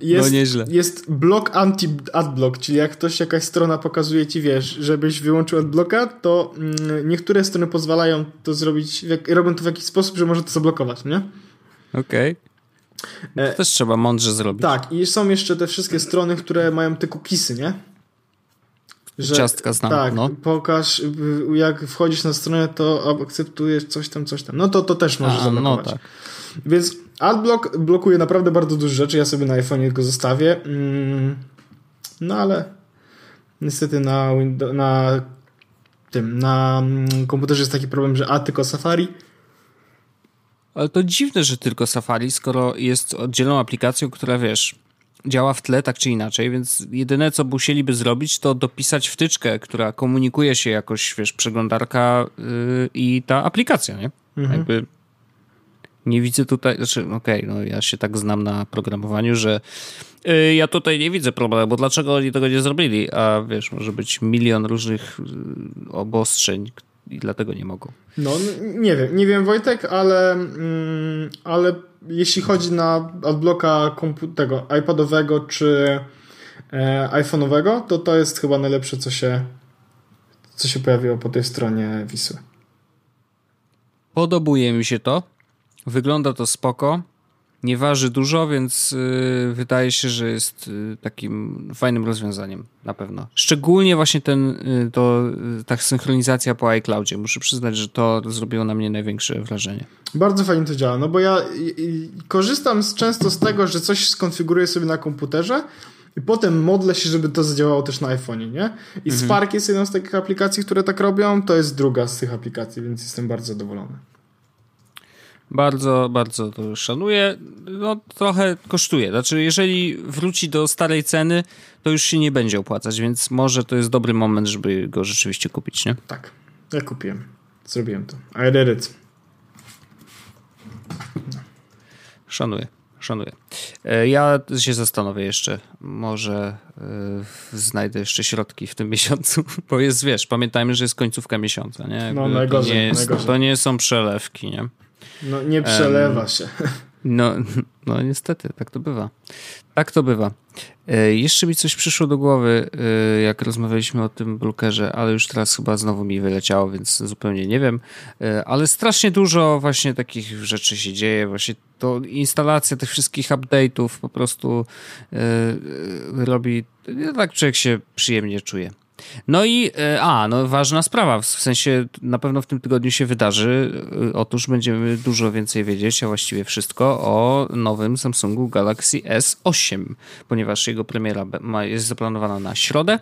jest, no nieźle. Jest blok anti-adblock, czyli jak ktoś, jakaś strona pokazuje ci, wiesz, żebyś wyłączył adblocka, to mm, niektóre strony pozwalają to zrobić, robią to w jakiś sposób, że może to zablokować, nie? Okej. Okay. To też trzeba mądrze zrobić. Tak, i są jeszcze te wszystkie strony, które mają te cookiesy, nie? Że, Ciastka znam, tak, no. pokaż, jak wchodzisz na stronę, to akceptujesz coś tam, coś tam. No to, to też możesz A, No tak. Więc Adblock blokuje naprawdę bardzo dużo rzeczy. Ja sobie na iPhone go zostawię. Mm, no ale niestety na, Windows, na tym, na mm, komputerze jest taki problem, że a tylko Safari. Ale to dziwne, że tylko Safari, skoro jest oddzielną aplikacją, która wiesz, działa w tle tak czy inaczej, więc jedyne co musieliby zrobić to dopisać wtyczkę, która komunikuje się jakoś, wiesz, przeglądarka yy, i ta aplikacja, nie? Mhm. Jakby nie widzę tutaj, znaczy okej, okay, no ja się tak znam na programowaniu, że yy, ja tutaj nie widzę problemu, bo dlaczego oni tego nie zrobili? A wiesz, może być milion różnych yy, obostrzeń, i dlatego nie mogą. No, nie wiem, nie wiem Wojtek, ale, mm, ale jeśli chodzi na adblocka tego iPadowego czy e, iPhone'owego, to to jest chyba najlepsze, co się, co się pojawiło po tej stronie Wisły. Podobuje mi się to. Wygląda to spoko nie waży dużo, więc y, wydaje się, że jest y, takim fajnym rozwiązaniem na pewno. Szczególnie właśnie ten, y, to, ta synchronizacja po iCloudzie. Muszę przyznać, że to zrobiło na mnie największe wrażenie. Bardzo fajnie to działa, no bo ja korzystam z, często z tego, że coś skonfiguruję sobie na komputerze i potem modlę się, żeby to zadziałało też na iPhone'ie, nie? I mhm. Spark jest jedną z takich aplikacji, które tak robią, to jest druga z tych aplikacji, więc jestem bardzo zadowolony. Bardzo, bardzo to szanuję. No, trochę kosztuje. Znaczy, jeżeli wróci do starej ceny, to już się nie będzie opłacać, więc może to jest dobry moment, żeby go rzeczywiście kupić, nie? Tak. Ja kupiłem. Zrobiłem to. I did it. Szanuję. Szanuję. E, ja się zastanowię jeszcze. Może yy, znajdę jeszcze środki w tym miesiącu, bo jest, wiesz, pamiętajmy, że jest końcówka miesiąca, nie? No, najgorzej, to, nie jest, najgorzej. to nie są przelewki, nie? No nie przelewa um, się. No, no niestety, tak to bywa. Tak to bywa. E, jeszcze mi coś przyszło do głowy, e, jak rozmawialiśmy o tym blokerze, ale już teraz chyba znowu mi wyleciało, więc zupełnie nie wiem. E, ale strasznie dużo właśnie takich rzeczy się dzieje. Właśnie to instalacja tych wszystkich update'ów po prostu e, e, robi, tak człowiek się przyjemnie czuje. No i, e, a, no ważna sprawa, w sensie na pewno w tym tygodniu się wydarzy. E, otóż będziemy dużo więcej wiedzieć, a właściwie wszystko o nowym Samsungu Galaxy S8, ponieważ jego premiera jest zaplanowana na środę.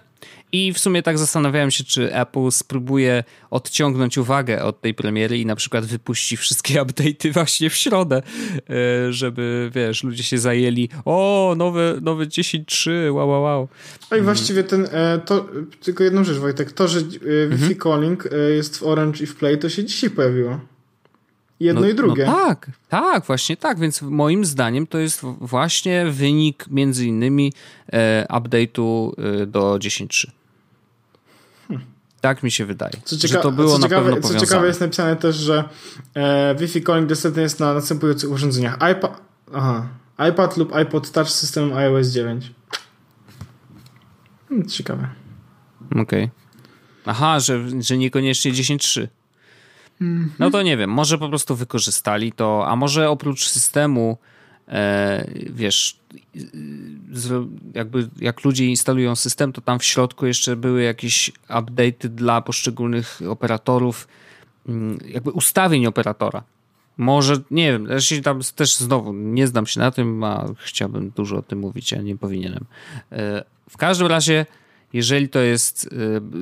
I w sumie tak zastanawiałem się, czy Apple spróbuje odciągnąć uwagę od tej premiery i na przykład wypuści wszystkie update'y właśnie w środę, e, żeby, wiesz, ludzie się zajęli o, nowe, nowe 10.3, wow, wow, wow. No i właściwie ten, e, to, tylko jedną rzecz Wojtek, to, że e, Wi-Fi mhm. calling jest w Orange i w Play, to się dzisiaj pojawiło. Jedno no, i drugie. No tak, tak, właśnie tak, więc moim zdaniem to jest właśnie wynik między innymi e, update'u e, do 10.3. Hmm. Tak mi się wydaje. Co cieka- że to było na ciekawe, pewno Co ciekawe jest napisane też, że e, Wi-Fi calling dostępny jest na następujących urządzeniach. iPad, aha, iPad lub iPod Touch z systemem iOS 9. Hmm, ciekawe. Okej. Okay. Aha, że, że niekoniecznie 10.3. No to nie wiem, może po prostu wykorzystali to, a może oprócz systemu, e, wiesz, jakby jak ludzie instalują system, to tam w środku jeszcze były jakieś update'y dla poszczególnych operatorów, mm, jakby ustawień operatora. Może, nie wiem, ja się tam też znowu nie znam się na tym, a chciałbym dużo o tym mówić, a nie powinienem. E, w każdym razie jeżeli to jest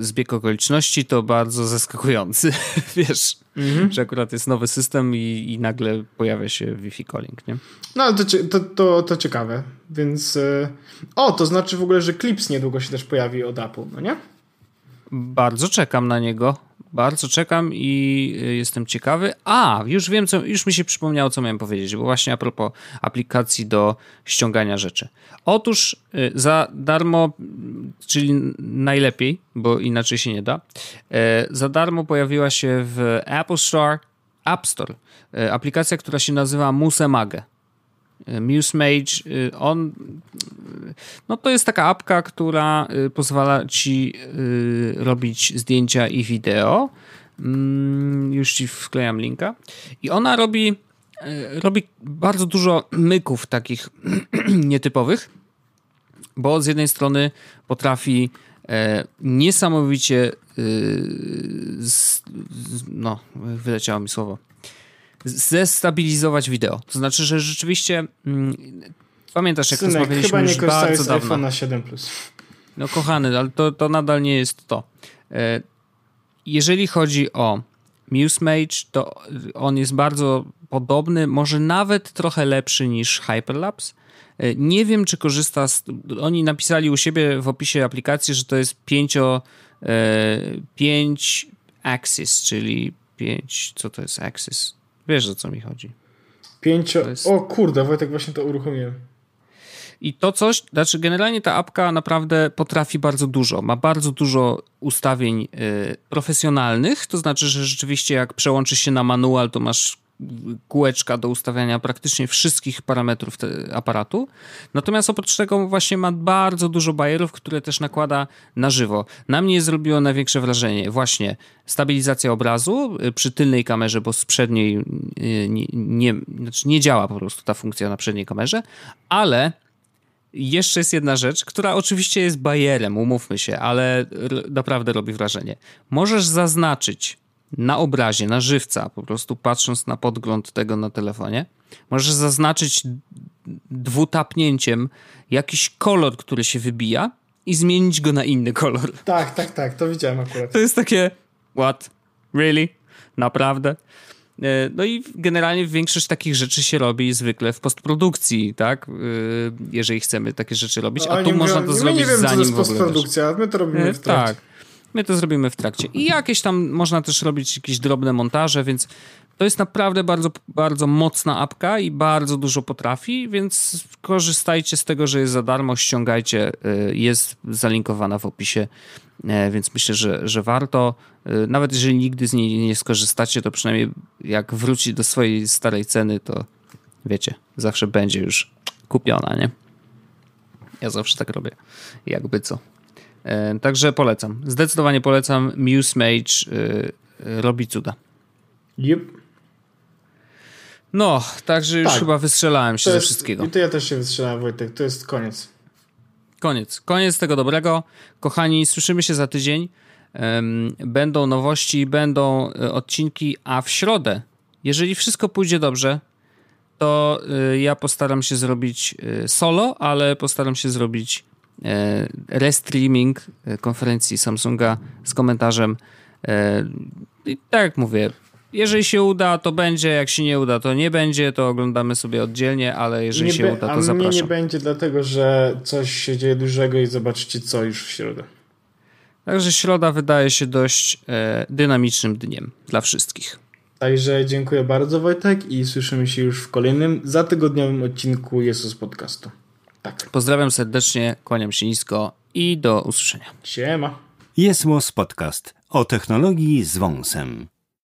y, zbieg okoliczności, to bardzo zaskakujący, wiesz, mhm. że akurat jest nowy system i, i nagle pojawia się Wi-Fi calling, nie? No, ale to, to, to, to ciekawe, więc y, o, to znaczy w ogóle, że Clips niedługo się też pojawi od Apple, no nie? Bardzo czekam na niego. Bardzo czekam i y, jestem ciekawy. A, już wiem, co, już mi się przypomniało, co miałem powiedzieć, bo właśnie a propos aplikacji do ściągania rzeczy. Otóż y, za darmo, czyli najlepiej, bo inaczej się nie da, y, za darmo pojawiła się w Apple Store, App Store, aplikacja, która się nazywa Musemage. MuseMage, y, on, no to jest taka apka, która y, pozwala ci y, robić zdjęcia i wideo. Mm, już ci wklejam linka. I ona robi, robi bardzo dużo myków takich nietypowych, bo z jednej strony potrafi e, niesamowicie no, wyleciało mi słowo zestabilizować wideo. To znaczy, że rzeczywiście mm, pamiętasz, jak Synek, rozmawialiśmy chyba nie już bardzo dawno. na 7 Plus. No kochany, ale to, to nadal nie jest to. E, jeżeli chodzi o MuseMage, to on jest bardzo podobny, może nawet trochę lepszy niż Hyperlapse. E, nie wiem, czy korzysta z... Oni napisali u siebie w opisie aplikacji, że to jest 5 5 e, axis, czyli 5... Co to jest axis? Wiesz, o co mi chodzi. Pięcio... Jest... O kurde, Wojtek, właśnie to uruchomiłem. I to coś, znaczy generalnie ta apka naprawdę potrafi bardzo dużo. Ma bardzo dużo ustawień y, profesjonalnych, to znaczy, że rzeczywiście jak przełączysz się na manual, to masz kółeczka do ustawiania praktycznie wszystkich parametrów aparatu. Natomiast oprócz tego właśnie ma bardzo dużo bajerów, które też nakłada na żywo. Na mnie zrobiło największe wrażenie właśnie stabilizacja obrazu y, przy tylnej kamerze, bo z przedniej y, nie, nie, znaczy nie działa po prostu ta funkcja na przedniej kamerze, ale jeszcze jest jedna rzecz, która oczywiście jest bajerem, umówmy się, ale naprawdę robi wrażenie. Możesz zaznaczyć na obrazie, na żywca, po prostu patrząc na podgląd tego na telefonie, możesz zaznaczyć dwutapnięciem jakiś kolor, który się wybija i zmienić go na inny kolor. Tak, tak, tak, to widziałem akurat. To jest takie, what? Really? Naprawdę? E, no i generalnie większość takich rzeczy się robi zwykle w postprodukcji, tak? E, jeżeli chcemy takie rzeczy robić, no, a tu można to zrobić nie wiem, zanim co to jest postprodukcja, my to robimy e, w trakcie. Tak. My to zrobimy w trakcie. I jakieś tam można też robić jakieś drobne montaże, więc to jest naprawdę bardzo, bardzo mocna apka i bardzo dużo potrafi, więc korzystajcie z tego, że jest za darmo, ściągajcie. Y, jest zalinkowana w opisie, y, więc myślę, że, że warto. Y, nawet jeżeli nigdy z niej nie skorzystacie, to przynajmniej jak wróci do swojej starej ceny, to wiecie, zawsze będzie już kupiona, nie? Ja zawsze tak robię. Jakby co. E, także polecam. Zdecydowanie polecam. Muse Mage e, robi cuda. Yep. No, także już tak. chyba wystrzelałem się to ze jest, wszystkiego. I to ja też się wystrzelałem, Wojtek. To jest koniec. Koniec. Koniec tego dobrego. Kochani, słyszymy się za tydzień. Będą nowości, będą e, odcinki, a w środę, jeżeli wszystko pójdzie dobrze, to ja postaram się zrobić solo, ale postaram się zrobić restreaming e, konferencji Samsunga z komentarzem. E, I tak jak mówię, jeżeli się uda, to będzie, jak się nie uda, to nie będzie, to oglądamy sobie oddzielnie, ale jeżeli nie się uda, to a zapraszam. Mnie nie będzie, dlatego że coś się dzieje dużego i zobaczycie co już w środę. Także środa wydaje się dość e, dynamicznym dniem dla wszystkich. Także dziękuję bardzo Wojtek i słyszymy się już w kolejnym zatygodniowym odcinku Jesus Podcastu. Tak. Pozdrawiam serdecznie, kłaniam się nisko i do usłyszenia. Siema. Jest Podcast o technologii z wąsem.